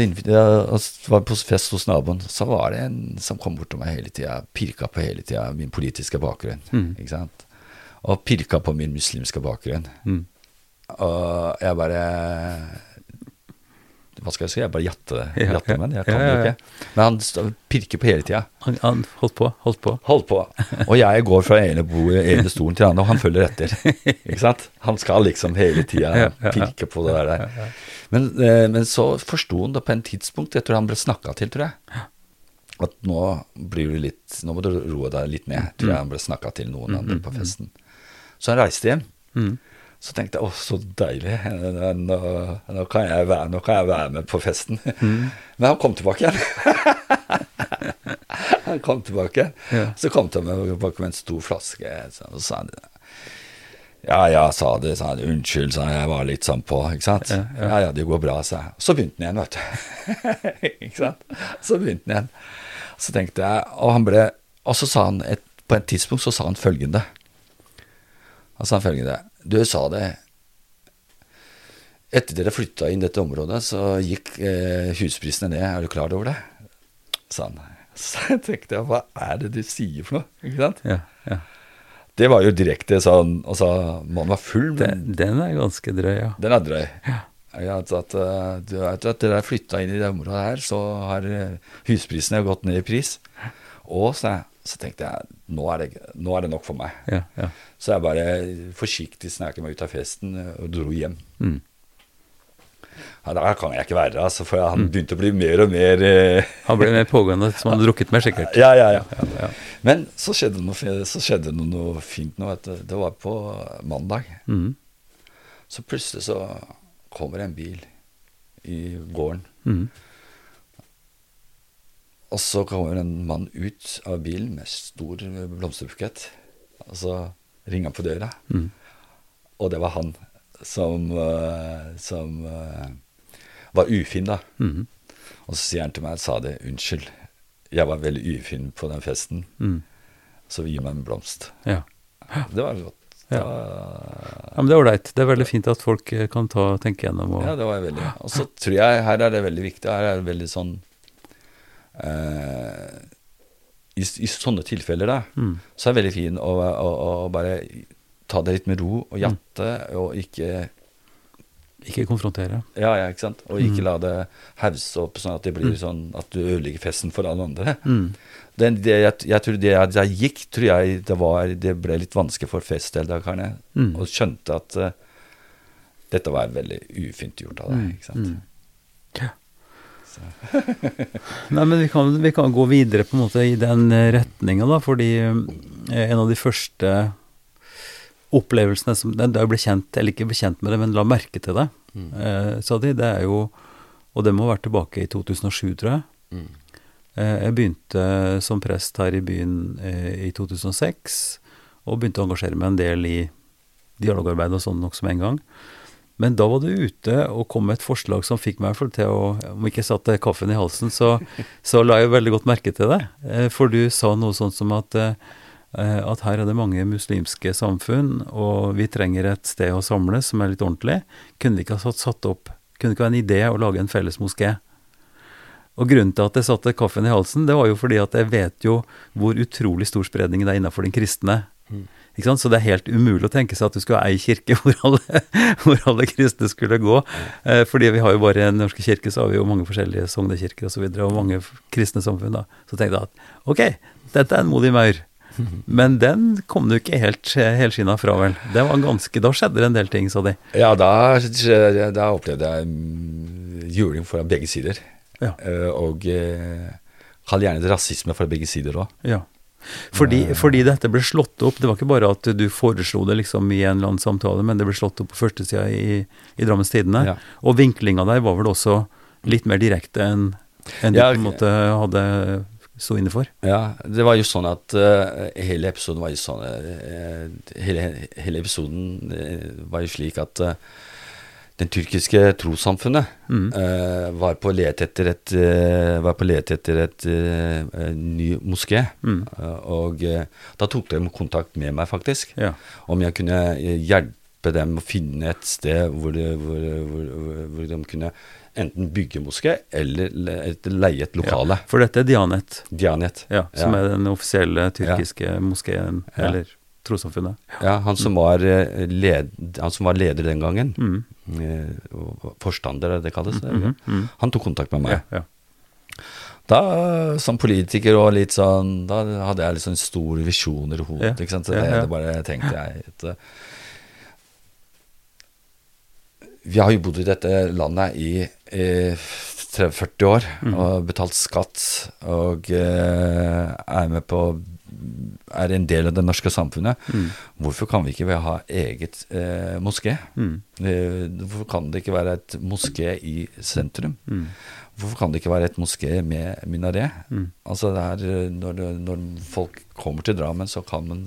var på fest hos naboen, så var det en som kom bort til meg hele tida, pirka på hele tida min politiske bakgrunn. Mm. Ikke sant? Og pirka på min muslimske bakgrunn. Mm. Og jeg bare Hva skal jeg si? Jeg bare jatter Ja, ja. med. Jeg kan det jo ikke. Men han pirker på hele tida. Han, han holdt på, holdt på. Holdt på. Og jeg går fra ene, bo, ene stolen til den andre, og han følger etter. Ikke sant? Han skal liksom hele tida pirke på det der. Men, eh, men så forsto han det på en tidspunkt, jeg tror han ble snakka til, tror jeg. At nå blir du litt Nå må du roe deg litt ned, tror jeg han ble snakka til noen andre på festen. Så han reiste hjem. Mm. Så tenkte jeg å, så deilig, nå, nå, kan jeg være, nå kan jeg være med på festen. Men han kom tilbake igjen. han kom tilbake. Ja. Så kom han tilbake med en stor flaske. Så, så sa han ja, ja, sa det. Sa han, unnskyld, sa han, jeg var litt sånn på. Ikke sant? Ja, Ja, ja. ja, det går bra, sa jeg. Så begynte han igjen, vet du. ikke sant? Så begynte han igjen. Så tenkte jeg, og han ble Og så sa han et, på et tidspunkt så sa han følgende. Han sa følgende Du sa det Etter dere flytta inn dette området, så gikk eh, husprisene ned. Er du klar over det? Sa han. Så tenkte jeg, hva er det du sier for noe? Ikke sant? Ja, ja. Det var jo direkte sånn Altså, mannen var full, Den, men den er ganske drøy, ja. den er drøy. Ja, at, at, eh, du vet at dere har flytta inn i det området her, så har eh, husprisene gått ned i pris. Og så, så tenkte jeg nå er, det, nå er det nok for meg. ja, ja. Så jeg bare forsiktig snek meg ut av festen eh, og dro hjem. Mm. Ja, der kan jeg ikke være, altså, for han begynte å bli mer og mer eh, Han ble mer pågående, som han hadde drukket mer, sikkert. Ja, ja, ja. Ja, ja. Men så skjedde det noe, så skjedde det noe fint nå. Det var på mandag. Mm. Så plutselig så kommer en bil i gården. Mm. Og så kommer en mann ut av bilen med stor blomsterbukett. Og så ringer han på døra. Mm. Og det var han som, uh, som uh, var ufin, da. Mm. Og så sier han til meg, sa det, unnskyld, jeg var veldig ufin på den festen. Mm. Så gi meg en blomst. Ja. Det var godt. Ja. Ja, men det er ålreit. Det er veldig fint at folk eh, kan ta, tenke gjennom og ja, det var veldig Og så tror jeg her er det veldig viktig. Her er det veldig sånn eh, i, I sånne tilfeller, da, mm. så er det veldig fint å, å, å bare ta det litt med ro og jatte, og ikke Ikke konfrontere. Ja, ja, ikke sant? Og ikke Mm. la det hause opp sånn at det blir sånn at du ødelegger festen for alle andre. Mm. Den, det, jeg, jeg tror det jeg, jeg gikk, tror jeg det, var, det ble litt vanskelig for festdeltakerne. Mm. Og skjønte at uh, dette var veldig ufint gjort av deg. Mm. ikke sant? Nei, men vi kan, vi kan gå videre på en måte i den retninga, da, fordi eh, en av de første opplevelsene som Da jeg ble kjent, eller ikke ble kjent med det, men la merke til det, Mm. eh, sa de, det er jo Og det må ha vært tilbake i 2007, tror jeg. Mm. Eh, jeg begynte som prest her i byen eh, i 2006, og begynte å engasjere meg en del i dialogarbeid og sånn nokså med en gang. Men da var du ute og kom med et forslag som fikk meg til å Om ikke satte kaffen i halsen, så, så la jeg veldig godt merke til det. Eh, For du sa noe sånt som at, eh, at her er det mange muslimske samfunn, og vi trenger et sted å samles som er litt ordentlig. Kunne vi ikke ha satt, satt opp Kunne det ikke være en idé å lage en felles moské? Og grunnen til at jeg satte kaffen i halsen, det var jo fordi at jeg vet jo hvor utrolig stor spredning det er innenfor den kristne. Mm. Så det er helt umulig å tenke seg at du skulle ha ei kirke hvor alle, hvor alle kristne skulle gå. Eh, fordi vi har jo bare i Den norske kirke, så har vi jo mange forskjellige sognekirker osv. Og, så videre, og mange kristne samfunn. da. Så tenkte jeg at ok, dette er en modig maur. Men den kom du ikke helt eh, helskinna fra, vel. Det var ganske, Da skjedde det en del ting, sa de. Ja, da, da opplevde jeg juling fra begge sider. Ja. Eh, og eh, kall gjerne det rasisme fra begge sider òg. Ja. Fordi, fordi dette ble slått opp, det var ikke bare at du foreslo det liksom i en eller annen samtale, men det ble slått opp på førstesida i, i Drammens Tidende. Ja. Og vinklinga der var vel også litt mer direkte enn enn du på en måte hadde sto inne for. Ja, det var jo sånn at uh, hele episoden var jo sånn uh, hele, hele episoden var jo slik at uh, den tyrkiske trossamfunnet Mm. uh, var på let etter et uh, Var på let etter et uh, ny moské. Mm. Og da tok de kontakt med meg, faktisk. Ja. Om jeg kunne hjelpe dem å finne et sted hvor, de, hvor, hvor, hvor, de kunne enten bygge moské eller leie et lokale. Ja, for dette er Dianet, Dianet. ja, som Ja. er den offisielle tyrkiske moskeen, eller trossamfunnet. Ja, han som var, eh, led, han som var leder den gangen, Mm. eh, forstander, er det kalles, det, mm -hmm. han tok kontakt med meg. Ja, ja. Da, som politiker og litt sånn, da hadde jeg litt sånn store visjoner i hodet, ikke sant? Så det, det bare tenkte jeg at, eh, Vi har jo bodd i dette landet i i 30-40 år Mhm. og betalt skatt og eh, er med på er en del av det norske samfunnet. Mm. Hvorfor kan vi ikke ha eget eh, moské? Mm. Eh, Hvorfor kan det ikke være et moské i sentrum? Mm. Hvorfor kan det ikke være et moské med minaret? Mm. Altså det er, eh, når, når folk kommer til Drammen, så kan man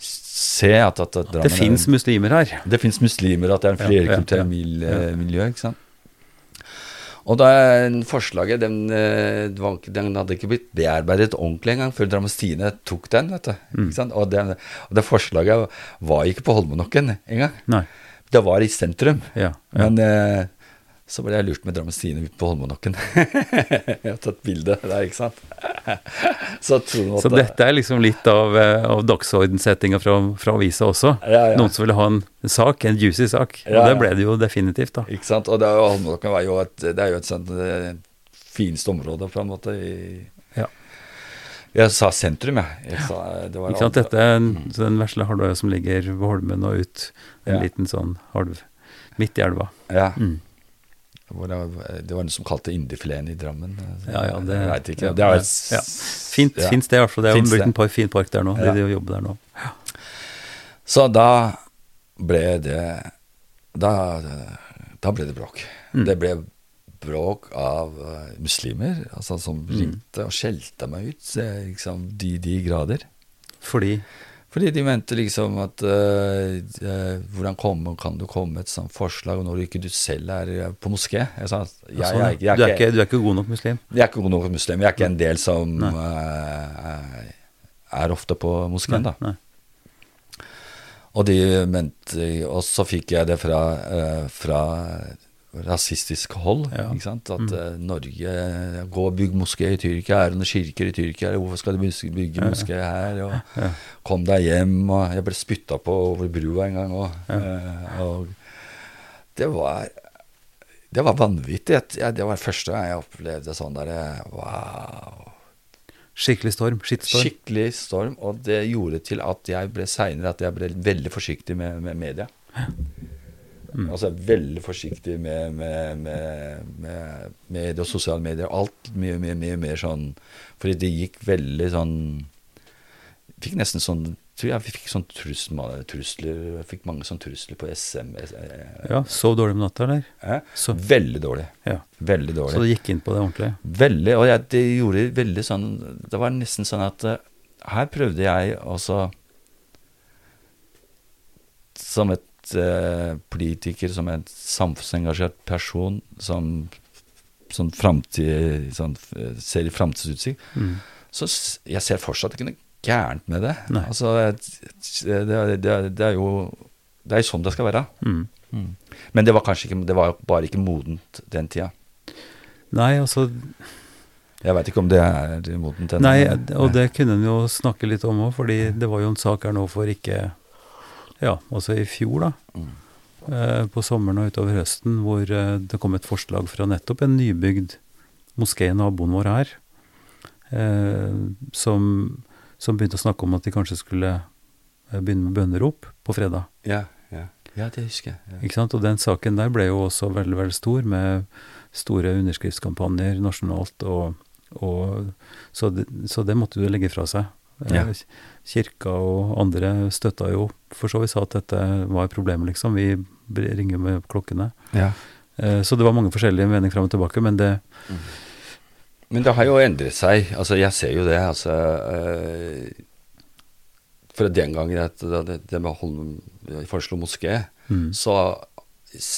se at, at, at Drammen Det fins er, muslimer her. det fins muslimer, at det er en flerkulturell ja, ja. Ja. eh, miljø. ikke sant? Og da den forslaget den, eh, den hadde ikke blitt bearbeidet ordentlig engang før Drammens Tidende tok den. vet du. Mm. Ikke sant? Og, det, og det forslaget var ikke på Holmenokken engang. Nei. Det var i sentrum. Ja. ja. Men eh, så ble jeg lurt med Drammens Tidende på Holmenokken. jeg har tatt bilde der, ikke sant. så tror Så dette er liksom litt av, eh, av dagsordensettinga fra, fra avisa også. Ja, ja. Noen som ville ha en sak, en juicy sak. Og Ja, det ble det jo definitivt, da. Ikke sant? Og det er jo, Holmenåkken var jo et, det er jo et sånt eh, fineste område, på en måte. I, Ja. Jeg sa sentrum, jeg. jeg sa, det var Ikke sant? Dette er en, den vesle halvøya som ligger ved Holmen og ut en liten sånn halv midt i elva. Ja. Mm. Det, var, det var noe som kalte Indifileten i Drammen. Ja, ja, det, jeg vet ikke. ja, det er ja, et, ja. Fint, ja. fint sted, i hvert fall. Det er blitt en par, fin park der nå. Ja. De, jobber der nå. Så da ble det Da, da ble det bråk. Mm. Det ble bråk av uh, muslimer altså, som mm. ringte og skjelte meg ut liksom, de, de grader. Fordi? Fordi de mente liksom at uh, uh, Hvordan komme, kan du komme med et sånt forslag når ikke du selv er på moské? Jeg sa, jeg, jeg, jeg, du, er ikke, du, er ikke, god nok muslim? Jeg er ikke god nok muslim. Jeg er ikke en del som er ofte på moskeen, da. Nei. Og, de mente, og så fikk jeg det fra, fra rasistisk hold. Ja. ikke sant? At mm. uh, Norge Gå og bygg moské i Tyrkia. Er det noen kirker i Tyrkia? Hvorfor skal du bygge moské her? Og, ja. Kom deg hjem. Og jeg ble spytta på over brua en gang. Og, uh, og det var det var vanvittig. Det var første gang jeg opplevde sånn derre Wow. Skikkelig storm? Skittstorm? Skikkelig storm. Og det gjorde til at jeg ble seinere at jeg ble veldig forsiktig med, med media. Mm. Altså veldig forsiktig med, med, med, med, med sosiale medier. Alt mye, mye, mye mer sånn Fordi det gikk veldig sånn Fikk nesten sånn tror jeg fikk sånn trusler, trusler jeg fikk mange sånne trusler på SM. Ja, Sov dårlig om natta, eller? Eh? Veldig dårlig. Ja. Veldig dårlig. Så du gikk inn på det ordentlig? Veldig. Og jeg, det gjorde veldig sånn Det var nesten sånn at uh, her prøvde jeg også Som et politiker, som en samfunnsengasjert person som, som fremtid, sånn, ser i framtidsutsikt, mm. så jeg ser fortsatt ikke noe gærent med det. Altså, det, det, det, er jo Det er jo sånn det skal være. Mm. Mm. Men det var kanskje ikke Det var bare ikke modent den tida. Nei, altså Jeg veit ikke om det er modent ennå. Nei, og det kunne en jo snakke litt om òg, fordi det var jo en sak her nå for ikke ja, altså i fjor, da. Mm. Eh, på sommeren og utover høsten, hvor eh, det kom et forslag fra nettopp en nybygd moské, naboen vår her, eh, som, som, begynte å snakke om at de kanskje skulle begynne med bønnerop på fredag. Ja, ja. ja det husker jeg. Ja. Ikke sant? Og den saken der ble jo også veldig, veldig stor, med store underskriftskampanjer nasjonalt. og, og så, det, så det måtte du legge fra seg. Ja. Eh, kirka og andre støtta jo opp, for så vidt sa at dette var problemet, liksom. Vi ringer med klokkene. Ja. Eh, så det var mange forskjellige meninger fram og tilbake, men det mm. Men det har jo endret seg. Altså, jeg ser jo det. Altså øh, For den gangen at det, det med Holm foreslo moské, mm. så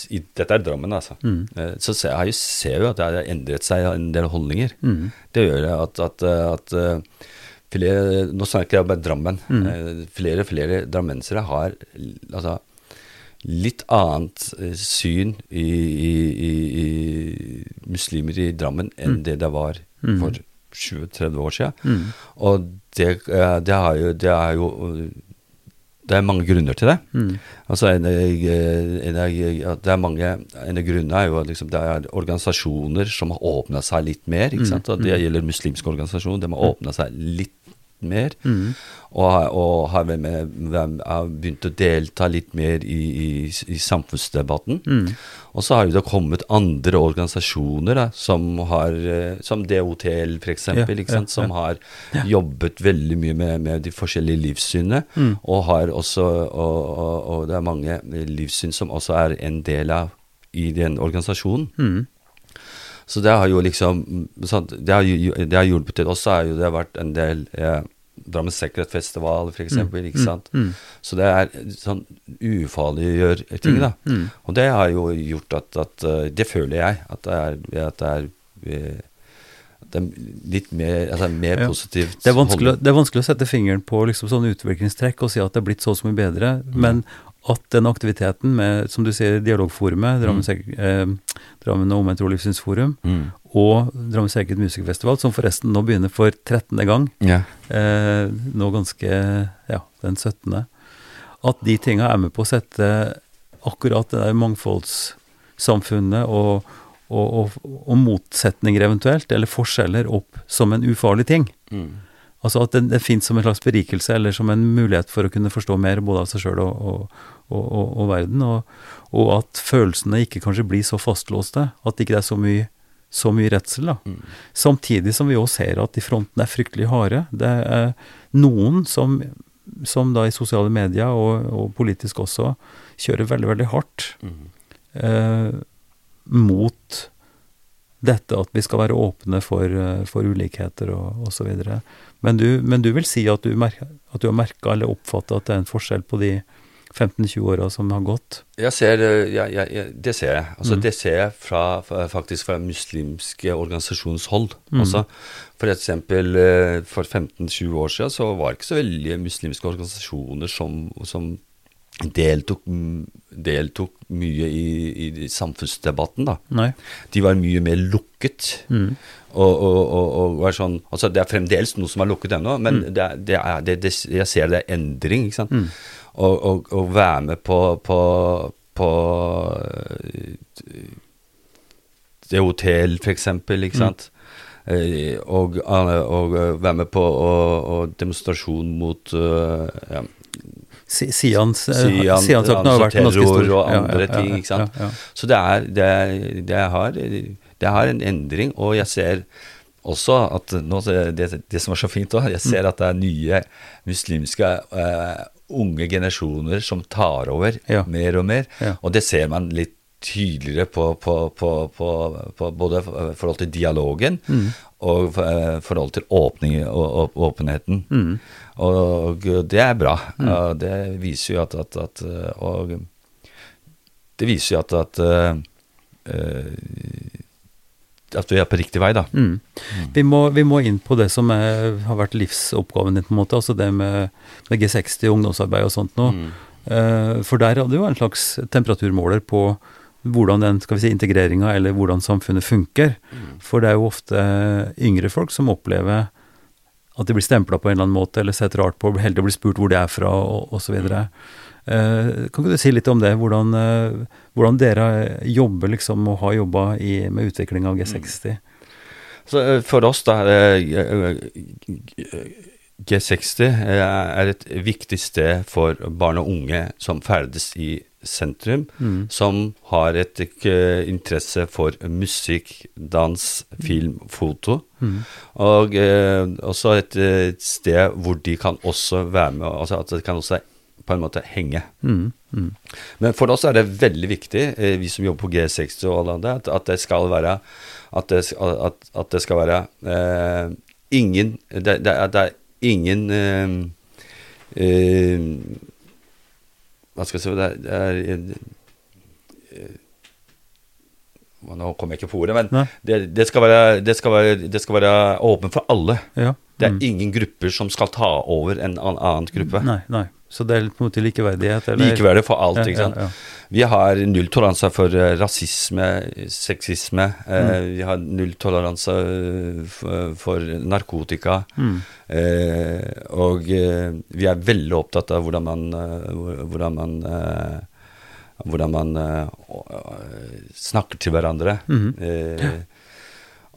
i, Dette er Drammen, altså. Mm. Så ser jeg, ser jo at det har endret seg en del holdninger. Mm. Det gjør at, at, at flere, Nå snakker jeg bare Drammen. Mm. Eh, flere og flere drammensere har altså, litt annet eh, syn i, i, i, i, muslimer i Drammen enn mm. det det var mm. for 20-30 år siden. Mm. Og det, det, det, jo, det, er jo det er mange grunner til det. Mm. Altså en, en, det er mange, en av grunnene er jo at liksom, det er organisasjoner som har åpna seg litt mer. ikke mm. sant? Og det gjelder muslimske organisasjoner. De har åpna seg litt mer. Mm. Og, og, har, med, har, begynt å delta litt mer i, i, i samfunnsdebatten. Mm. Og så har jo det kommet andre organisasjoner da, som har eh, Som DOTL, f.eks., ja, ja, som har ja. jobbet veldig mye med, med de forskjellige livssynene. Mm. Og har også og, og, og, det er mange livssyn som også er en del av i den organisasjonen. Mm. Så det har jo liksom Det har, det har hjulpet til. Også har jo det vært en del eh, Drammen for f.eks. Mm, ikke mm, sant? Mm, mm. Så det er sånn ufarliggjør ting, da. Mm, mm. Og det har jo gjort at, at, eh, Det føler jeg at det er, at det er at det er litt mer, altså mer ja. positivt. Det er, det er, vanskelig, å sette fingeren på liksom sånne utviklingstrekk og si at det er blitt så så mye bedre, men at den aktiviteten med, som du sier, Dialogforumet, Drammen, mm. eh, Drammen og Omvendt Tro Livssynsforum, mm. og Drammen Sekret Musikerfestival, som forresten nå begynner for 13. gang, ja. eh, nå ganske ja, den 17., at de tinga er med på å sette akkurat det der mangfoldssamfunnet og, og, og, og, motsetninger eventuelt, eller forskjeller, opp som en ufarlig ting. Mm. Altså at det, det fins som en slags berikelse, eller som en mulighet for å kunne forstå mer både av seg sjøl og, og, og, og, verden. Og, at følelsene ikke kanskje blir så fastlåste. At det ikke er så mye, så mye redsel. Mm. Samtidig som vi òg ser at de frontene er fryktelig harde. Det er noen som, som da i sosiale medier og, politisk også kjører veldig, veldig hardt mm. eh, mot dette at vi skal være åpne for, eh, for ulikheter og osv. Men, du, men du vil si at du, merker, at du har merka eller oppfatta at det er en forskjell på de 15-20 åra som har gått? Jeg ser, ja, ja, ja, det ser jeg. Altså, mm. Det ser jeg fra, faktisk fra muslimske organisasjonshold mm. Altså, For eksempel for 15-20 år siden så var det ikke så veldig muslimske organisasjoner som, som deltok, deltok mye i, i, samfunnsdebatten. De var mye mer lukket. Mm. Og, og, og, og, var sånn Altså, det er fremdeles noe som er lukket ennå, men mm. det, det er, det, jeg ser det er endring, ikke sant. Mm. Og, være med på, på, på det hotell, for eksempel, ikke mm. sant. Mm. og, og, være med på og, demonstrasjon mot ja, Sians, Sian, Sian-saken har vært ganske stor. og andre ja, ja, ting. ikke sant? Så det, er, det, det, har, det, har, en endring, og jeg ser også at nå, det, det som er så fint òg, jeg ser at det er nye muslimske uh, unge generasjoner som tar over mer og mer. Og det ser man litt tydeligere på, på, på, på både forhold til dialogen mm. og forhold til åpning og, åpenheten. Mm. Og det er bra. Mm. Det viser jo at, at, at, Og det viser jo at, at uh, at vi er på riktig vei, da. Mm. Mm. Vi, må, vi, må, inn på det som er, har vært livsoppgaven din, på en måte. Altså det med, med G60, ungdomsarbeid og sånt noe. Mm. Uh, for der hadde du jo en slags temperaturmåler på hvordan den skal vi si, integreringa eller hvordan samfunnet funker. Mm. For det er jo ofte yngre folk som opplever at de blir stempla på en eller annen måte, eller sett rart på, heldig å bli spurt hvor de er fra, og osv. Og, kan ikke du si litt om det? Hvordan, eh, hvordan dere jobber liksom, og har jobba med utvikling av G60? Mm. Så eh, For oss, da G60 er et viktig sted for barn og unge som ferdes i sentrum, mm. som har et interesse for musikk, dans, film, foto. Mm. Og også et, et, sted hvor de kan også være med, altså at de kan også på en måte henge. Mm. mm. Men for oss er det veldig viktig, uh, vi som jobber på G60 og alle andre, at, det skal være at det, at, at det skal være ingen det, det, er, det, er, ingen hva skal jeg si Det er, det er eh, Nå kommer jeg ikke på ordet, men det, det, skal være, det, skal være, det skal være åpen for alle. Ja. Det er mm. ingen grupper som skal ta over en annen gruppe. Nei, nei. Så det er på en måte likeverdighet? Eller? Likeverdig for alt, ikke sant. Ja, ja, vi har nulltoleranse for uh, rasisme, sexisme. Uh, mm. Vi har nulltoleranse for, for narkotika. Mm. Uh, og vi er veldig opptatt av hvordan man, hvordan man hvordan man snakker til hverandre. Mm.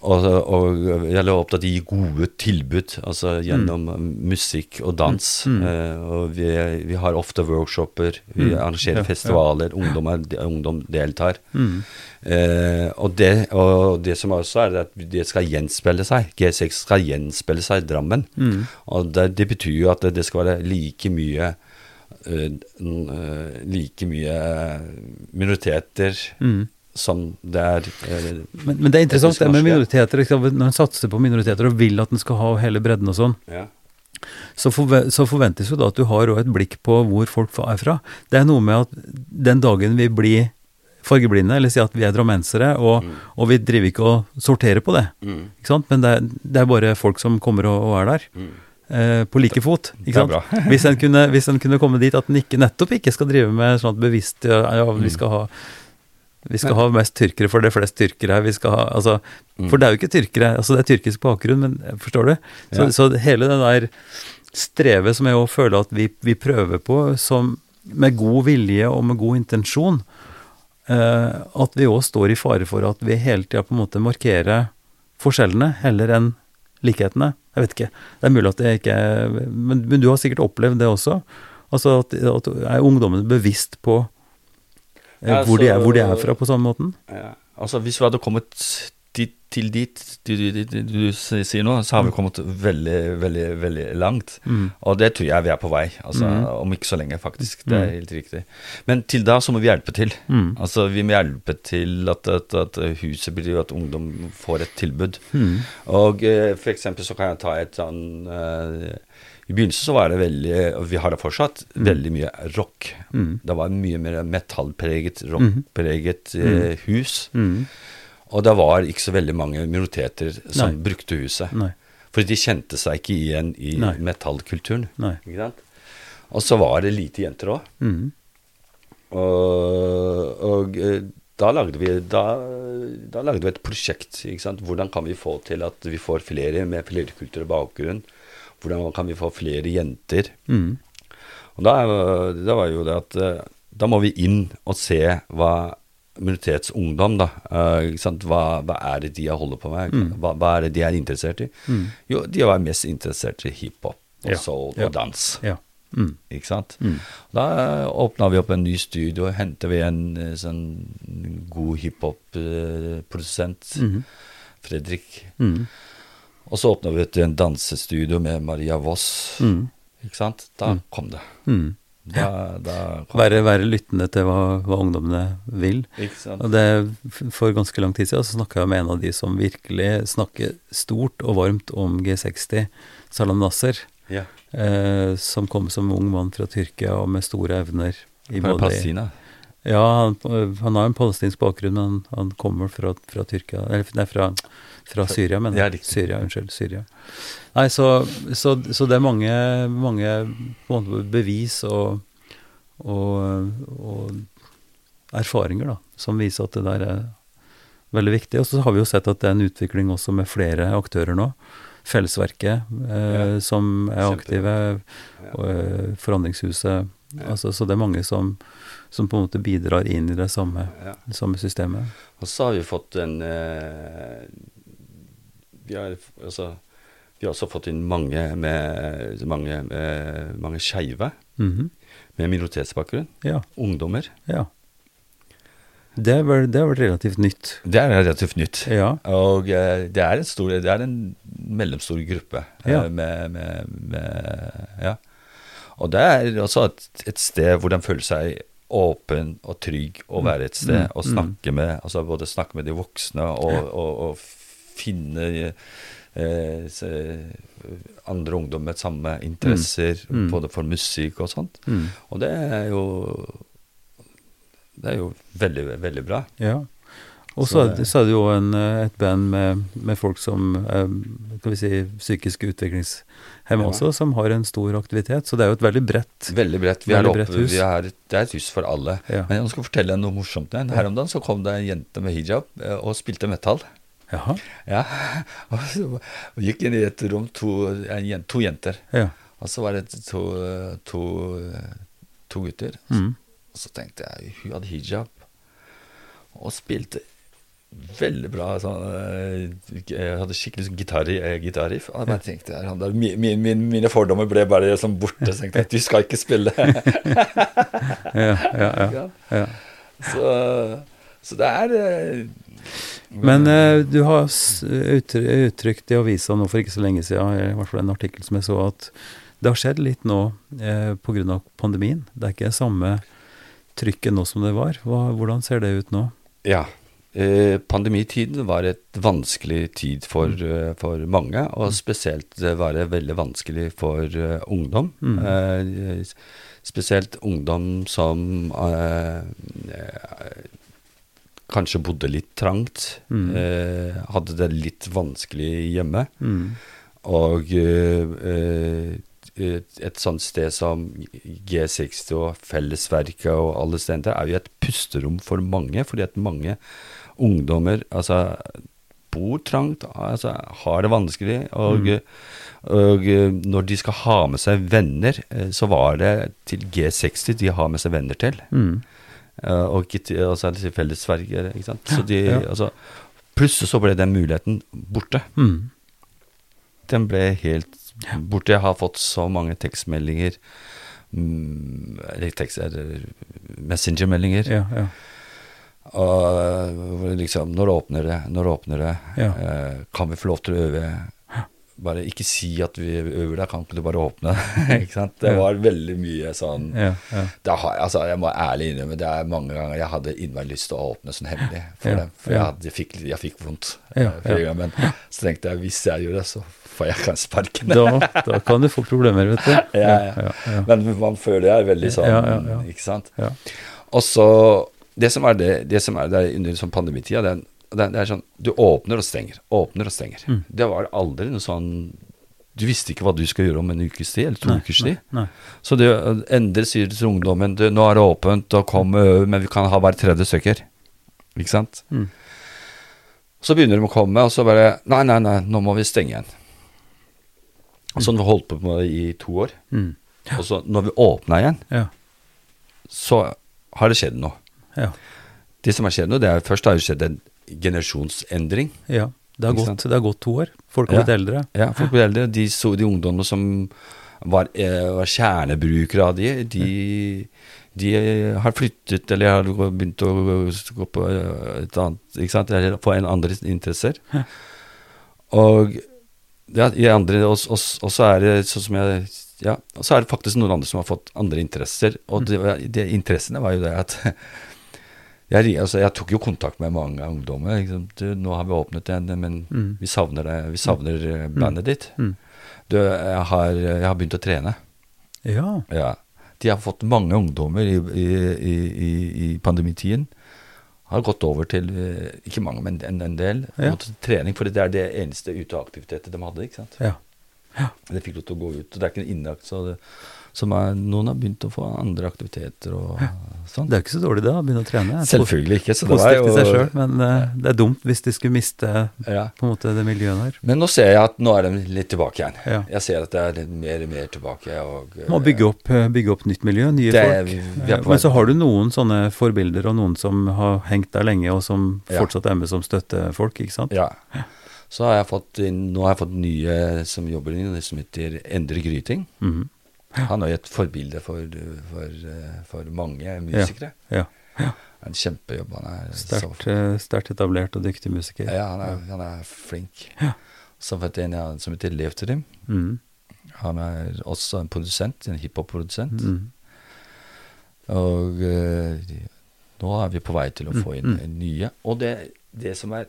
Og, og jeg la opp til at de gir gode tilbud, altså gjennom mm. musikk og dans. Mm. Uh, og vi, vi, har ofte workshoper, vi mm. arrangerer ja, festivaler, ja. Ungdom, ungdom, deltar. Uh, og, det, og, det, som også er at det skal gjenspeile seg. G6 skal gjenspeile seg i Drammen. Mm. Og det, det, betyr jo at det skal være like mye uh, like mye minoriteter som det er eh, men, men, det er interessant det med minoriteter. Liksom, når en satser på minoriteter og vil at en skal ha hele bredden og sånn, ja. så, forve så, forventes jo da at du har et blikk på hvor folk er fra. Det er noe med at den dagen vi blir fargeblinde, eller si at vi er drammensere, og, mm. og, vi driver ikke og sorterer på det, mm. ikke sant? men det er, det er, bare folk som kommer og, og er der. Mm. Eh, på like fot. Ikke sant? hvis, en kunne, hvis en kunne komme dit at en ikke, nettopp ikke skal drive med sånn at bevisst ja, ja, vi mm. skal ha vi skal ha mest tyrkere, for det er flest tyrkere her. Vi skal ha, altså, mm. For det er jo ikke tyrkere, altså det er tyrkisk bakgrunn, men forstår du? Så, ja. så hele det der strevet som jeg òg føler at vi, vi, prøver på, som med god vilje og med god intensjon, eh, at vi òg står i fare for at vi hele tida på en måte markerer forskjellene heller enn likhetene. Jeg vet ikke. Det er mulig at det ikke men, men du har sikkert opplevd det også. Altså at, at er ungdommen bevisst på ja, hvor, de er, hvor, de er, fra, på samme måten? Ja. Altså, hvis vi hadde kommet dit, til dit du, du, du, du sier nå, så har vi kommet veldig, veldig veldig langt. Mm. Og det tror jeg vi er på vei. Altså, Mm. Om ikke så lenge, faktisk. Det er helt riktig. Men til da så må vi hjelpe til. Mm. Altså Vi må hjelpe til at, at, at huset blir at ungdom får et tilbud. Mm. Og eh, for eksempel så kan jeg ta et sånn eh, I begynnelsen så var det veldig, og vi har det fortsatt, veldig mye rock. Mm. Det var mye mer metallpreget, rockpreget eh, hus. Mm. Og det var ikke så veldig mange minoriteter som Nei. brukte huset. Nei. For de kjente seg ikke igjen i Nei. metallkulturen. Og så var det lite jenter òg. Mm. Og, og eh, da lagde vi da, da lagde vi et prosjekt. Hvordan kan vi få til at vi får flere med flerkulturell bakgrunn? Hvordan kan vi få flere jenter? Mm. Og da, da var jo det at eh, da må vi inn og se hva minoritetsungdom, da. eh? Hva, hva er det de holder på med? Hva, hva er det de er interessert i? Mm. Jo, de var mest interessert i hiphop og Ja, soul ja. dans. Ja. Mm. Ikke sant? Mm. Da åpna vi opp en ny studio, henter vi en eh, sånn god hiphop-produsent, mm. Fredrik. Mm. Og så åpna vi et dansestudio med Maria Voss. Mm. Ikke sant? Da kom det. Mm. Da, da kom Være, være lyttende til hva, hva ungdommene vil. Og det, For ganske lang tid siden så snakka jeg med en av de som virkelig snakker stort og varmt om G60, Salam Nasser, Ja. eh, som kom som ung mann fra Tyrkia og med store evner. i både- Palestina. Ja, han, han har en palestinsk bakgrunn, men han, kommer fra, fra Tyrkia Eller nei, fra, fra Syria, men. Syria, unnskyld. Syria. Nei, så, så, så det er mange, mange bevis og, og, og erfaringer da, som viser at det der er veldig viktig. Og så har vi jo sett at det er en utvikling også med flere aktører nå. Fellesverket, eh, Ja. som er aktive, Ja. og, Forhandlingshuset. Forandringshuset. Ja. Altså, så det er mange som, som på en måte bidrar inn i det samme, Ja. det samme systemet. Og så har vi fått en eh, vi, har, altså, vi har også fått inn mange med mange, eh, mange skeive Mhm. med minoritetsbakgrunn. Ja. Ungdommer. ja. Det er vel, det er vel relativt nytt. Det er relativt nytt. Ja. Og eh, det er en stor Det er en mellomstor gruppe eh, Ja. med, med, med Ja. Og det er også et, et sted hvor de føler seg åpen og trygg å være et sted Mm. og snakke med Altså både snakke med de voksne og, og, og finne eh, se, andre ungdom med samme interesser, Mm. både for musikk og sånt. Mm. Og det er jo Det er jo veldig, veldig bra. ja. Og Så så er, det- jo en, eh, et band med, med folk som er kan vi si, psykisk utviklings. Også, som har en stor aktivitet. Så det er jo et veldig bredt Veldig bredt. Vi Veldig er bredt hus. vi er, det er et hus for alle. Ja. Men jeg skal fortelle deg noe morsomt. igjen. Her om dagen så kom det en jente med hijab eh, og spilte metall. Jaha. Ja, og så gikk inn i et rom, to, to jenter. Ja. Og så var det to, to, to gutter. Mm. Og så tenkte jeg, hun hadde hijab og spilte veldig bra. Sånn, eh, jeg hadde skikkelig sånn gitar, eh, gitarriff. Og jeg tenkte, der, mine fordommer ble bare sånn borte. Så tenkte jeg, du skal ikke spille. Ja, ja, ja. Så, så det er eh, Men eh, du har uttrykt i avisa nå for ikke så lenge siden, i hvert fall en artikkel som jeg så, at det har skjedd litt nå eh, pga. pandemien. Det er ikke samme trykket nå som det var. Hva, hvordan ser det ut nå? Ja. Eh, pandemitiden var et vanskelig tid for, eh, for mange, og spesielt var det veldig vanskelig for eh, ungdom. Mm. Eh, spesielt ungdom som eh, eh, kanskje bodde litt trangt, Mm. eh, hadde det litt vanskelig hjemme. Mm. Og eh, eh, et, et sånt sted som G60 og Fellesverket og alle steder er jo et pusterom for mange, fordi at mange ungdommer altså, bor trangt, altså, har det vanskelig. Og, og eh, når de skal ha med seg venner, eh, så var det til G60 de har med seg venner til. Mm. Og, og så er det til ikke sant. Så de, Ja. altså, plutselig så ble den muligheten borte Mm. den ble helt borte. Jeg har fått så mange tekstmeldinger mm, Eller tekst, eller messengermeldinger Ja, ja. Og liksom Når åpner det? Når åpner det? Ja. Eh, kan vi få lov til å øve? Bare ikke si at vi øver der, kan ikke du bare åpne? ikke sant? Det var veldig mye sånn Ja, ja. har, altså, Jeg må ærlig innrømme det er mange ganger jeg hadde innmari lyst til å åpne sånn hemmelig for Ja, dem. For jeg, hadde, jeg, fikk, jeg fikk vondt. Ja, eh, flere ja. ganger, Men så tenkte jeg hvis jeg gjør det, så får jeg kanskje sparken. Da, da kan du få problemer, vet du. Ja, ja, ja. Men man føler det er veldig sånn, Ja, ja, ja. ikke sant. Ja. Og så Det som er det, det som er der under sånn pandemitida, det, det, er- sånn Du åpner og stenger, åpner og stenger. Mm. Det var aldri noe sånn Du visste ikke hva du skal gjøre om en ukes tid, eller to Nei, ukers tid. Nei. Så det endres sier til ungdommen du, nå er det åpent, og kom øv, men vi kan ha hver tredje stykker. Ikke sant? Mm. Så begynner de å komme, og så bare Nei, nei, nei, nå må vi stenge igjen. Sånn vi holdt på med det i to år. Mm. Og så når vi åpna igjen, Ja. så har det skjedd noe. Ja. Det som har skjedd nå, det er først har det skjedd en generasjonsendring. ja. Det har, gått, det har gått to år. Folk har Ja. blitt eldre. Ja, folk blir eldre. De, så, de ungdommene som var, eh, var kjernebrukere av de, de, de har flyttet eller har begynt å gå- på eh, et annet Ikke sant? Eller få en andre interesser. Og ja, i andre, og, og, og så er det sånn som jeg ja, og så er det faktisk noen andre som har fått andre interesser. Og det, det interessene var jo det at jeg, altså, jeg tok jo kontakt med mange ungdommer. Liksom, du, 'Nå har vi åpnet igjen, men Mm. vi savner det, Vi savner mm. bandet ditt.' Mm. Du, jeg har, jeg har begynt å trene. Ja. Ja. De har fått mange ungdommer i, i, i, i, pandemitiden. Har gått over til eh, Ikke mange, men en, en del. Ja. trening, for det er det eneste uteaktivitetet de hadde. ikke sant? Ja. De fikk lov til å gå ut. og Det er ikke en innlagt, så det, som er, noen har begynt å få andre aktiviteter og sånn. Det er ikke så dårlig det, å begynne å trene. Selvfølgelig ikke. Så det var Positivt jo i seg sjøl, men uh, det er dumt hvis de skulle miste ja. på en måte det miljøet der. Men nå ser jeg at nå er de litt tilbake igjen. Ja. Jeg ser at det er mer og mer tilbake. Og, Må bygge opp, eh, bygge opp nytt miljø, nye Det folk. Eh, Men så har du noen sånne forbilder, og noen som har hengt der lenge, og som fortsatt er med som støttefolk, ikke sant? Ja. Så har jeg fått nå har jeg fått nye som jobber inn, som heter Endre Gryting. Mhm. Han er jo et forbilde for, for, for mange musikere. Ja. En kjempejobb. Han er Sterkt, eh, sterkt etablert og dyktig musiker. ja, han er, han er flink. Ja. Så har jeg en ja, som heter Lev Trim. Mm. Han er også en produsent, en hiphop-produsent. Mm. Og uh, nå er vi på vei til å Mm, få inn mm. nye. Og det, det som er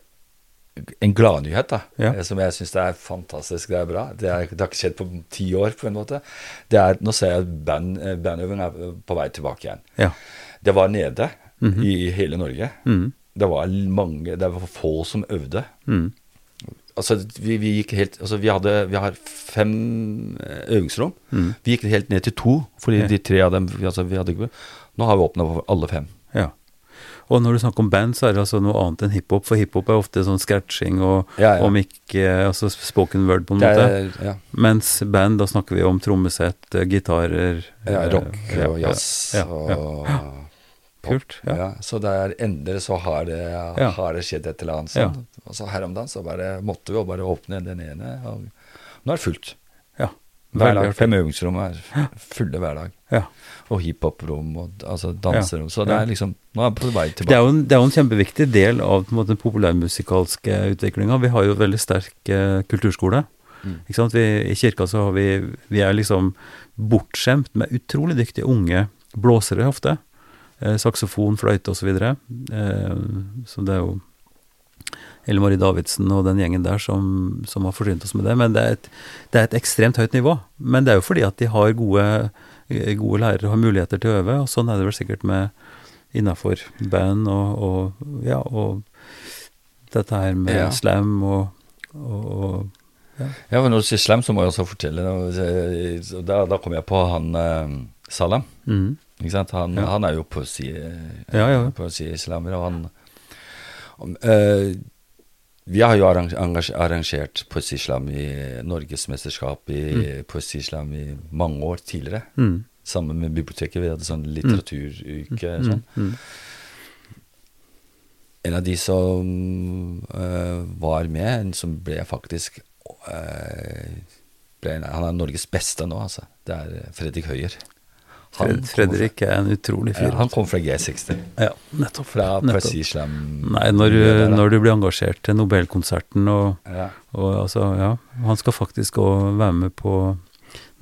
en gladnyhet, Ja. eh, som jeg syns er fantastisk, det er bra Det, er, det har ikke skjedd på ti år, på en måte. Det er, Nå ser jeg at band, eh, bandøving er på vei tilbake igjen. Ja. Det var nede Mhm. i hele Norge. Mhm. Det var mange Det var få som øvde. Mm. Altså, vi, vi gikk helt Altså, vi hadde Vi har fem eh, øvingsrom. Mhm. Vi gikk helt ned til to, fordi Ja. de tre av dem altså, vi hadde ikke Nå har vi åpna for alle fem. Ja. Og når du snakker om band, så er det altså noe annet enn hiphop, for hiphop er ofte sånn scratching og, Ja, ja. om ikke altså spoken word, på en måte. er, ja. Mens band, da snakker vi om trommesett, eh, gitarer Ja, eh, rock eh, og jazz ja, ja, og. Kult. Ja. Så det er endelig så har det, har det skjedd et eller annet Ja. sånn. Og så her om dagen så bare måtte vi jo bare åpne den ene, og nå er det fullt. Ja. Hver dag. Fem øvingsrom er fulle hver dag. Ja. Og hiphop-rom og altså danserom. Så det er liksom Nå er vi på vei Det er, tilbake. jo en, det er jo en kjempeviktig del av måte, den populærmusikalske utviklinga. Vi har jo veldig sterk eh, kulturskole. Mm. Ikke sant? Vi, I kirka så har vi Vi er liksom bortskjemt med utrolig dyktige unge blåsere ofte. Eh, saksofon, fløyte osv. Eh, så det er jo Elle Marie Davidsen og den gjengen der som, som har forsynt oss med det. Men det er, et, det er et ekstremt høyt nivå. Men det er jo fordi at de har gode, gode lærere har muligheter til å øve, og sånn er det vel sikkert med innafor band og, og ja, og dette her med Ja. slam og, og, og Ja, men Når du sier slam, så må jeg også fortelle Da, da kom jeg på han eh, Salam. mm, Ikke sant? Han, Ja. han er jo poesi, Ja, ja. poesislammer, og han eh, Vi har jo arrangert poesislam i norgesmesterskap i poesislam i mange år tidligere. mm, Sammen med biblioteket. Vi hadde sånn litteraturuke. mm, Sånn. mm, En av de som uh, var med, en som ble faktisk uh, ble, Han er Norges beste nå, altså. Det er Fredrik Høyer. Fred, Fredrik er en utrolig fyr. Ja, han kom fra G60. Ja, nettopp. Fra Precision. Nei, når, du- når du blir engasjert til Nobelkonserten og, Ja. og altså, ja. Han skal faktisk òg være med på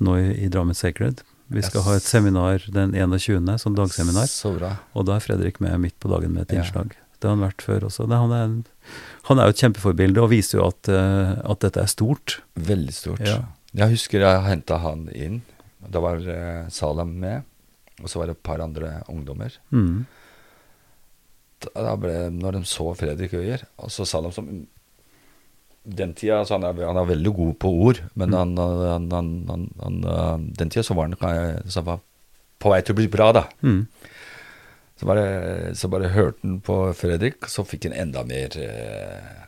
nå i, i Drammen Sacred. Vi skal Yes. ha et seminar den 21., sånn dagseminar. Så bra. Og da er Fredrik med midt på dagen med et Ja. innslag. Det har han vært før også. Det, han, er en, han er jo et kjempeforbilde og viser jo at, eh, at dette er stort. Veldig stort. Ja. Jeg husker jeg henta han inn. Da var eh, Salam med, og så var det et par andre ungdommer. Mm. Da, da ble, når de så Fredrik Øyer, og så Salam som Den tida altså han, er, han er veldig god på ord, men Mm. han, han, han, den tida så var han så var på vei til å bli bra, da. Mm. Så bare, så bare hørte han på Fredrik, så fikk han enda mer eh,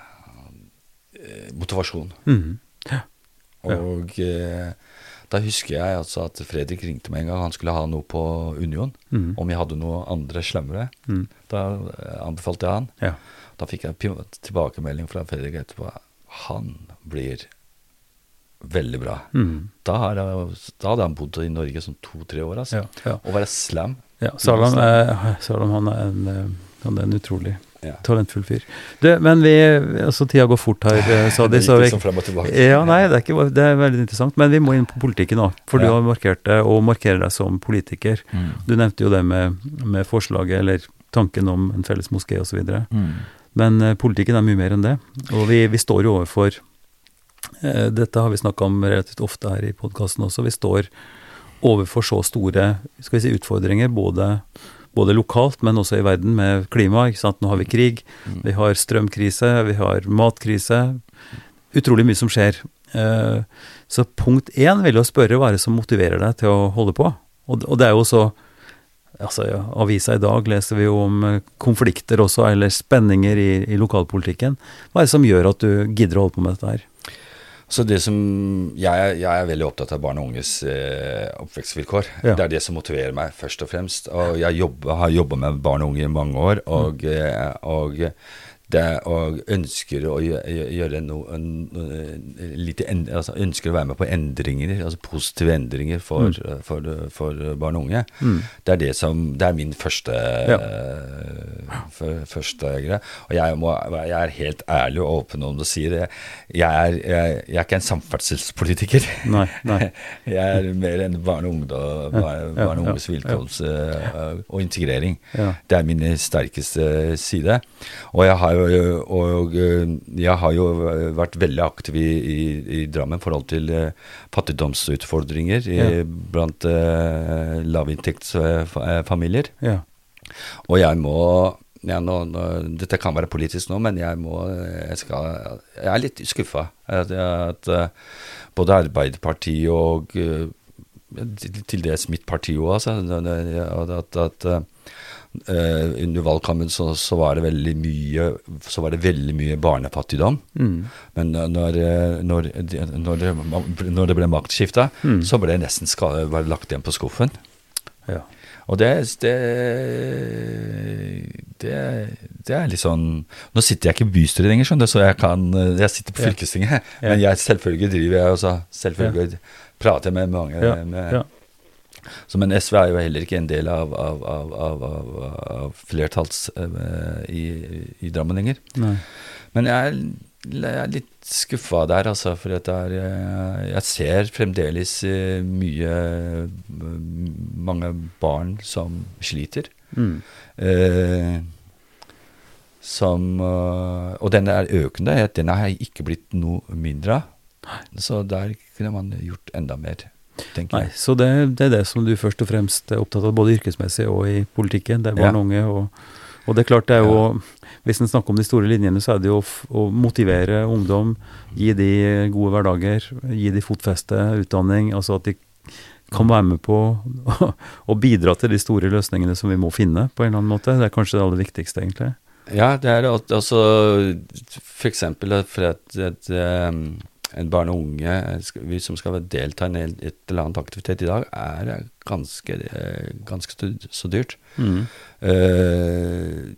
eh, motivasjon. Mm. Ja. Og eh, da husker jeg altså at Fredrik ringte meg en gang. Han skulle ha noe på Union. Mm. Om jeg hadde noe andre slemmere. Mm. Da eh, anbefalte jeg han. Ja. Da fikk jeg tilbakemelding fra Fredrik etterpå. Han blir veldig bra. Mm. Da, har da hadde han bodd i Norge sånn to-tre år. Altså. Ja, ja. Å være slam. ja. Salam, er, Salam han, er en, eh, han er en utrolig Ja. talentfull fyr. Du, men vi Altså, tida går fort her, eh, sa de. Så vi, liksom frem og tilbake. ja, nei, det er, ikke, det er veldig interessant. Men vi må inn på politikken òg. For du har markert det, og markerer deg som politiker. Mm. Du nevnte jo det med, med forslaget, eller tanken om en felles moské osv. Mm. Men uh, politikken er mye mer enn det. Og vi, vi står jo overfor uh, Dette har vi snakka om relativt ofte her i podkasten også. Vi står overfor så store skal vi si, utfordringer, både, både lokalt, men også i verden, med klima. ikke sant? Nå har vi krig, Mm. vi har strømkrise, vi har matkrise. Utrolig mye som skjer. Eh, så punkt én vil jeg spørre hva er det som motiverer deg til å holde på? Og, det er jo så Altså, ja, Avisa i dag leser vi jo om eh, konflikter også, eller spenninger i, i lokalpolitikken. Hva er det som gjør at du gidder å holde på med dette her? Så det som Jeg, jeg er veldig opptatt av barn og unges eh, oppvekstvilkår. Ja. Det er det som motiverer meg, først og fremst. Og jeg jobber, har jobba med barn og unge i mange år, og, eh, og, det, og ønsker å gjø- gjø- gjøre noe litt altså Ønsker å være med på endringer, altså positive endringer for, for, for barn og unge. Mm. Det er det som Det er min første, Ja. uh, første greie. Og jeg, må, jeg er helt ærlig og åpen om det og sier det. Jeg er, jeg, jeg er ikke en samferdselspolitiker. Nei, nei. Jeg er mer enn barne- og ungdom, barn, ja, barn og ja, unges vilkår eh, og integrering. Ja. Det er min sterkeste side. Og jeg har og eh, jeg har jo vært veldig aktiv i, i, i Drammen i forhold til eh, fattigdomsutfordringer i, Ja. blant uh, lavinntektsfamilier. Ja. Og jeg må ja, nå, nå, Dette kan være politisk nå, men jeg må Jeg, skal, jeg er litt skuffa. At, at både Arbeiderpartiet og til til dels mitt parti òg, altså. At, at eh, under valgkampen så, så var det veldig mye Så var det veldig mye barnefattigdom. Mm. Men når, eh, når, når, det, når det ble maktskifte, Mm. så ble det nesten ska- bare lagt igjen på skuffen. ja. Og det, det, det, det er litt sånn Nå sitter jeg ikke i bystyret lenger, skjønner du, så jeg kan Jeg sitter på Ja. fylkestinget, Ja. men jeg selvfølgelig driver jeg også Selvfølgelig prater jeg med mange Ja. med, ja. Så, Men SV er jo heller ikke en del av, av, av, av, flertalls uh, i, i Drammen lenger. Nei. Men jeg er, jeg er litt skuffa der, altså. For er, eh, jeg ser fremdeles eh, mye Mange barn som sliter. Mm. Eh, som Og den er økende. Den har ikke blitt noe mindre av. Så der kunne man gjort enda mer, tenker Nei, jeg. så det, det er det som du først og fremst er opptatt av, både yrkesmessig og i politikken. Det er barn Ja. og unge. Og, og det er klart, det er jo Hvis en snakker om de store linjene, så er det jo f- å motivere ungdom, gi de gode hverdager, gi de fotfeste, utdanning. Altså at de kan være med på å bidra til de store løsningene som vi må finne, på en eller annen måte. Det er kanskje det aller viktigste, egentlig. Ja, det er alt- altså For eksempel for at, et um, en barn og unge vi som skal delta i en et eller annet aktivitet i dag, er ganske, eh, ganske så- dyrt. dyrt. Eh,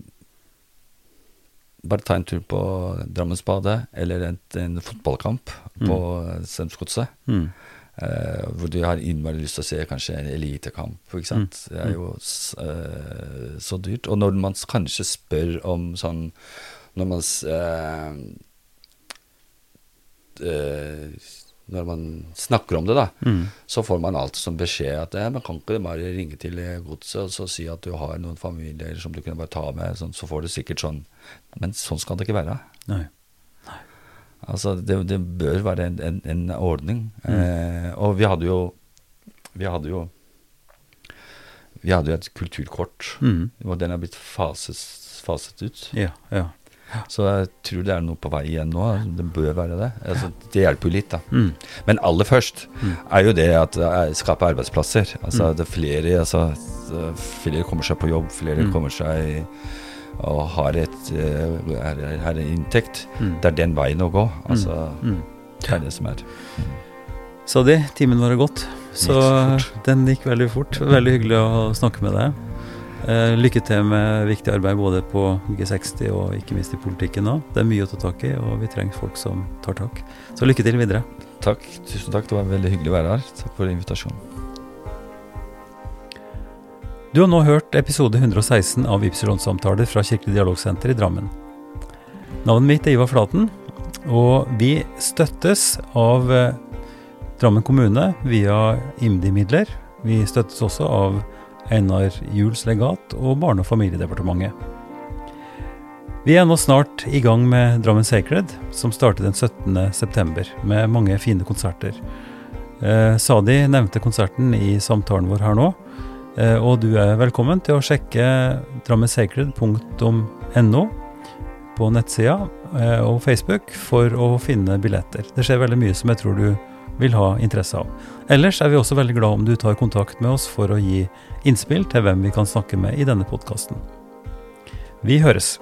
bare ta en tur på Drammensbadet eller en, en fotballkamp på Strømsgodset. Mm. Uh, hvor du har innmari lyst til å se kanskje en elitekamp. Ikke sant? Mm. Det er jo uh, så dyrt. Og når man kanskje spør om sånn Når man uh, Når man snakker om det, da, mm. så får man alltid som beskjed at ja, man kan ikke bare ringe til godset og så si at du har noen familier som du kunne bare ta med, sånn, så får du sikkert sånn. Men sånn skal det ikke være. Nei. Altså, det, det, bør være en, en, en ordning. Mm. Eh, og vi hadde jo Vi hadde jo Vi hadde jo et kulturkort, mm. og den er blitt fases, faset ut. Ja, ja. Så jeg tror det er noe på vei igjen nå. Det bør være det. Altså, det hjelper jo litt, da. Mm. Men aller først mm. er jo det at det skaper arbeidsplasser. Altså, mm. det er flere, altså, flere kommer seg på jobb, flere mm. kommer seg og har, et, er, er en inntekt. Mm. Det er den veien å gå. Altså, mm. mm. Det er det som er. Så de, timen var gått. Så den gikk veldig fort. Veldig hyggelig å snakke med deg. Eh, lykke til med viktig arbeid både på G60 og ikke minst i politikken nå. Det er mye å ta tak i, og vi trenger folk som tar tak. Så lykke til videre. Takk. Tusen takk. Det var veldig hyggelig å være her. Takk for invitasjonen. Du har nå hørt episode 116 av Ypsilon-samtaler fra Kirkelig dialogsenter i Drammen. Navnet mitt er Ivar Flaten, og vi støttes av eh, Drammen kommune via IMDi-midler. Vi støttes også av Einar Juels legat og Barne- og familiedepartementet. Vi er nå snart i gang med Drammen Sacred, som starter den 17.9. med mange fine konserter. Eh, Sadi nevnte konserten i samtalen vår her nå. Eh, og du er velkommen til å sjekke drammensacred.no på nettsida eh, og Facebook for å finne billetter. Det skjer veldig mye som jeg tror du vil ha interesse av. Ellers er vi også veldig glad om du tar kontakt med oss for å gi innspill til hvem vi kan snakke med i denne podkasten. Vi høres.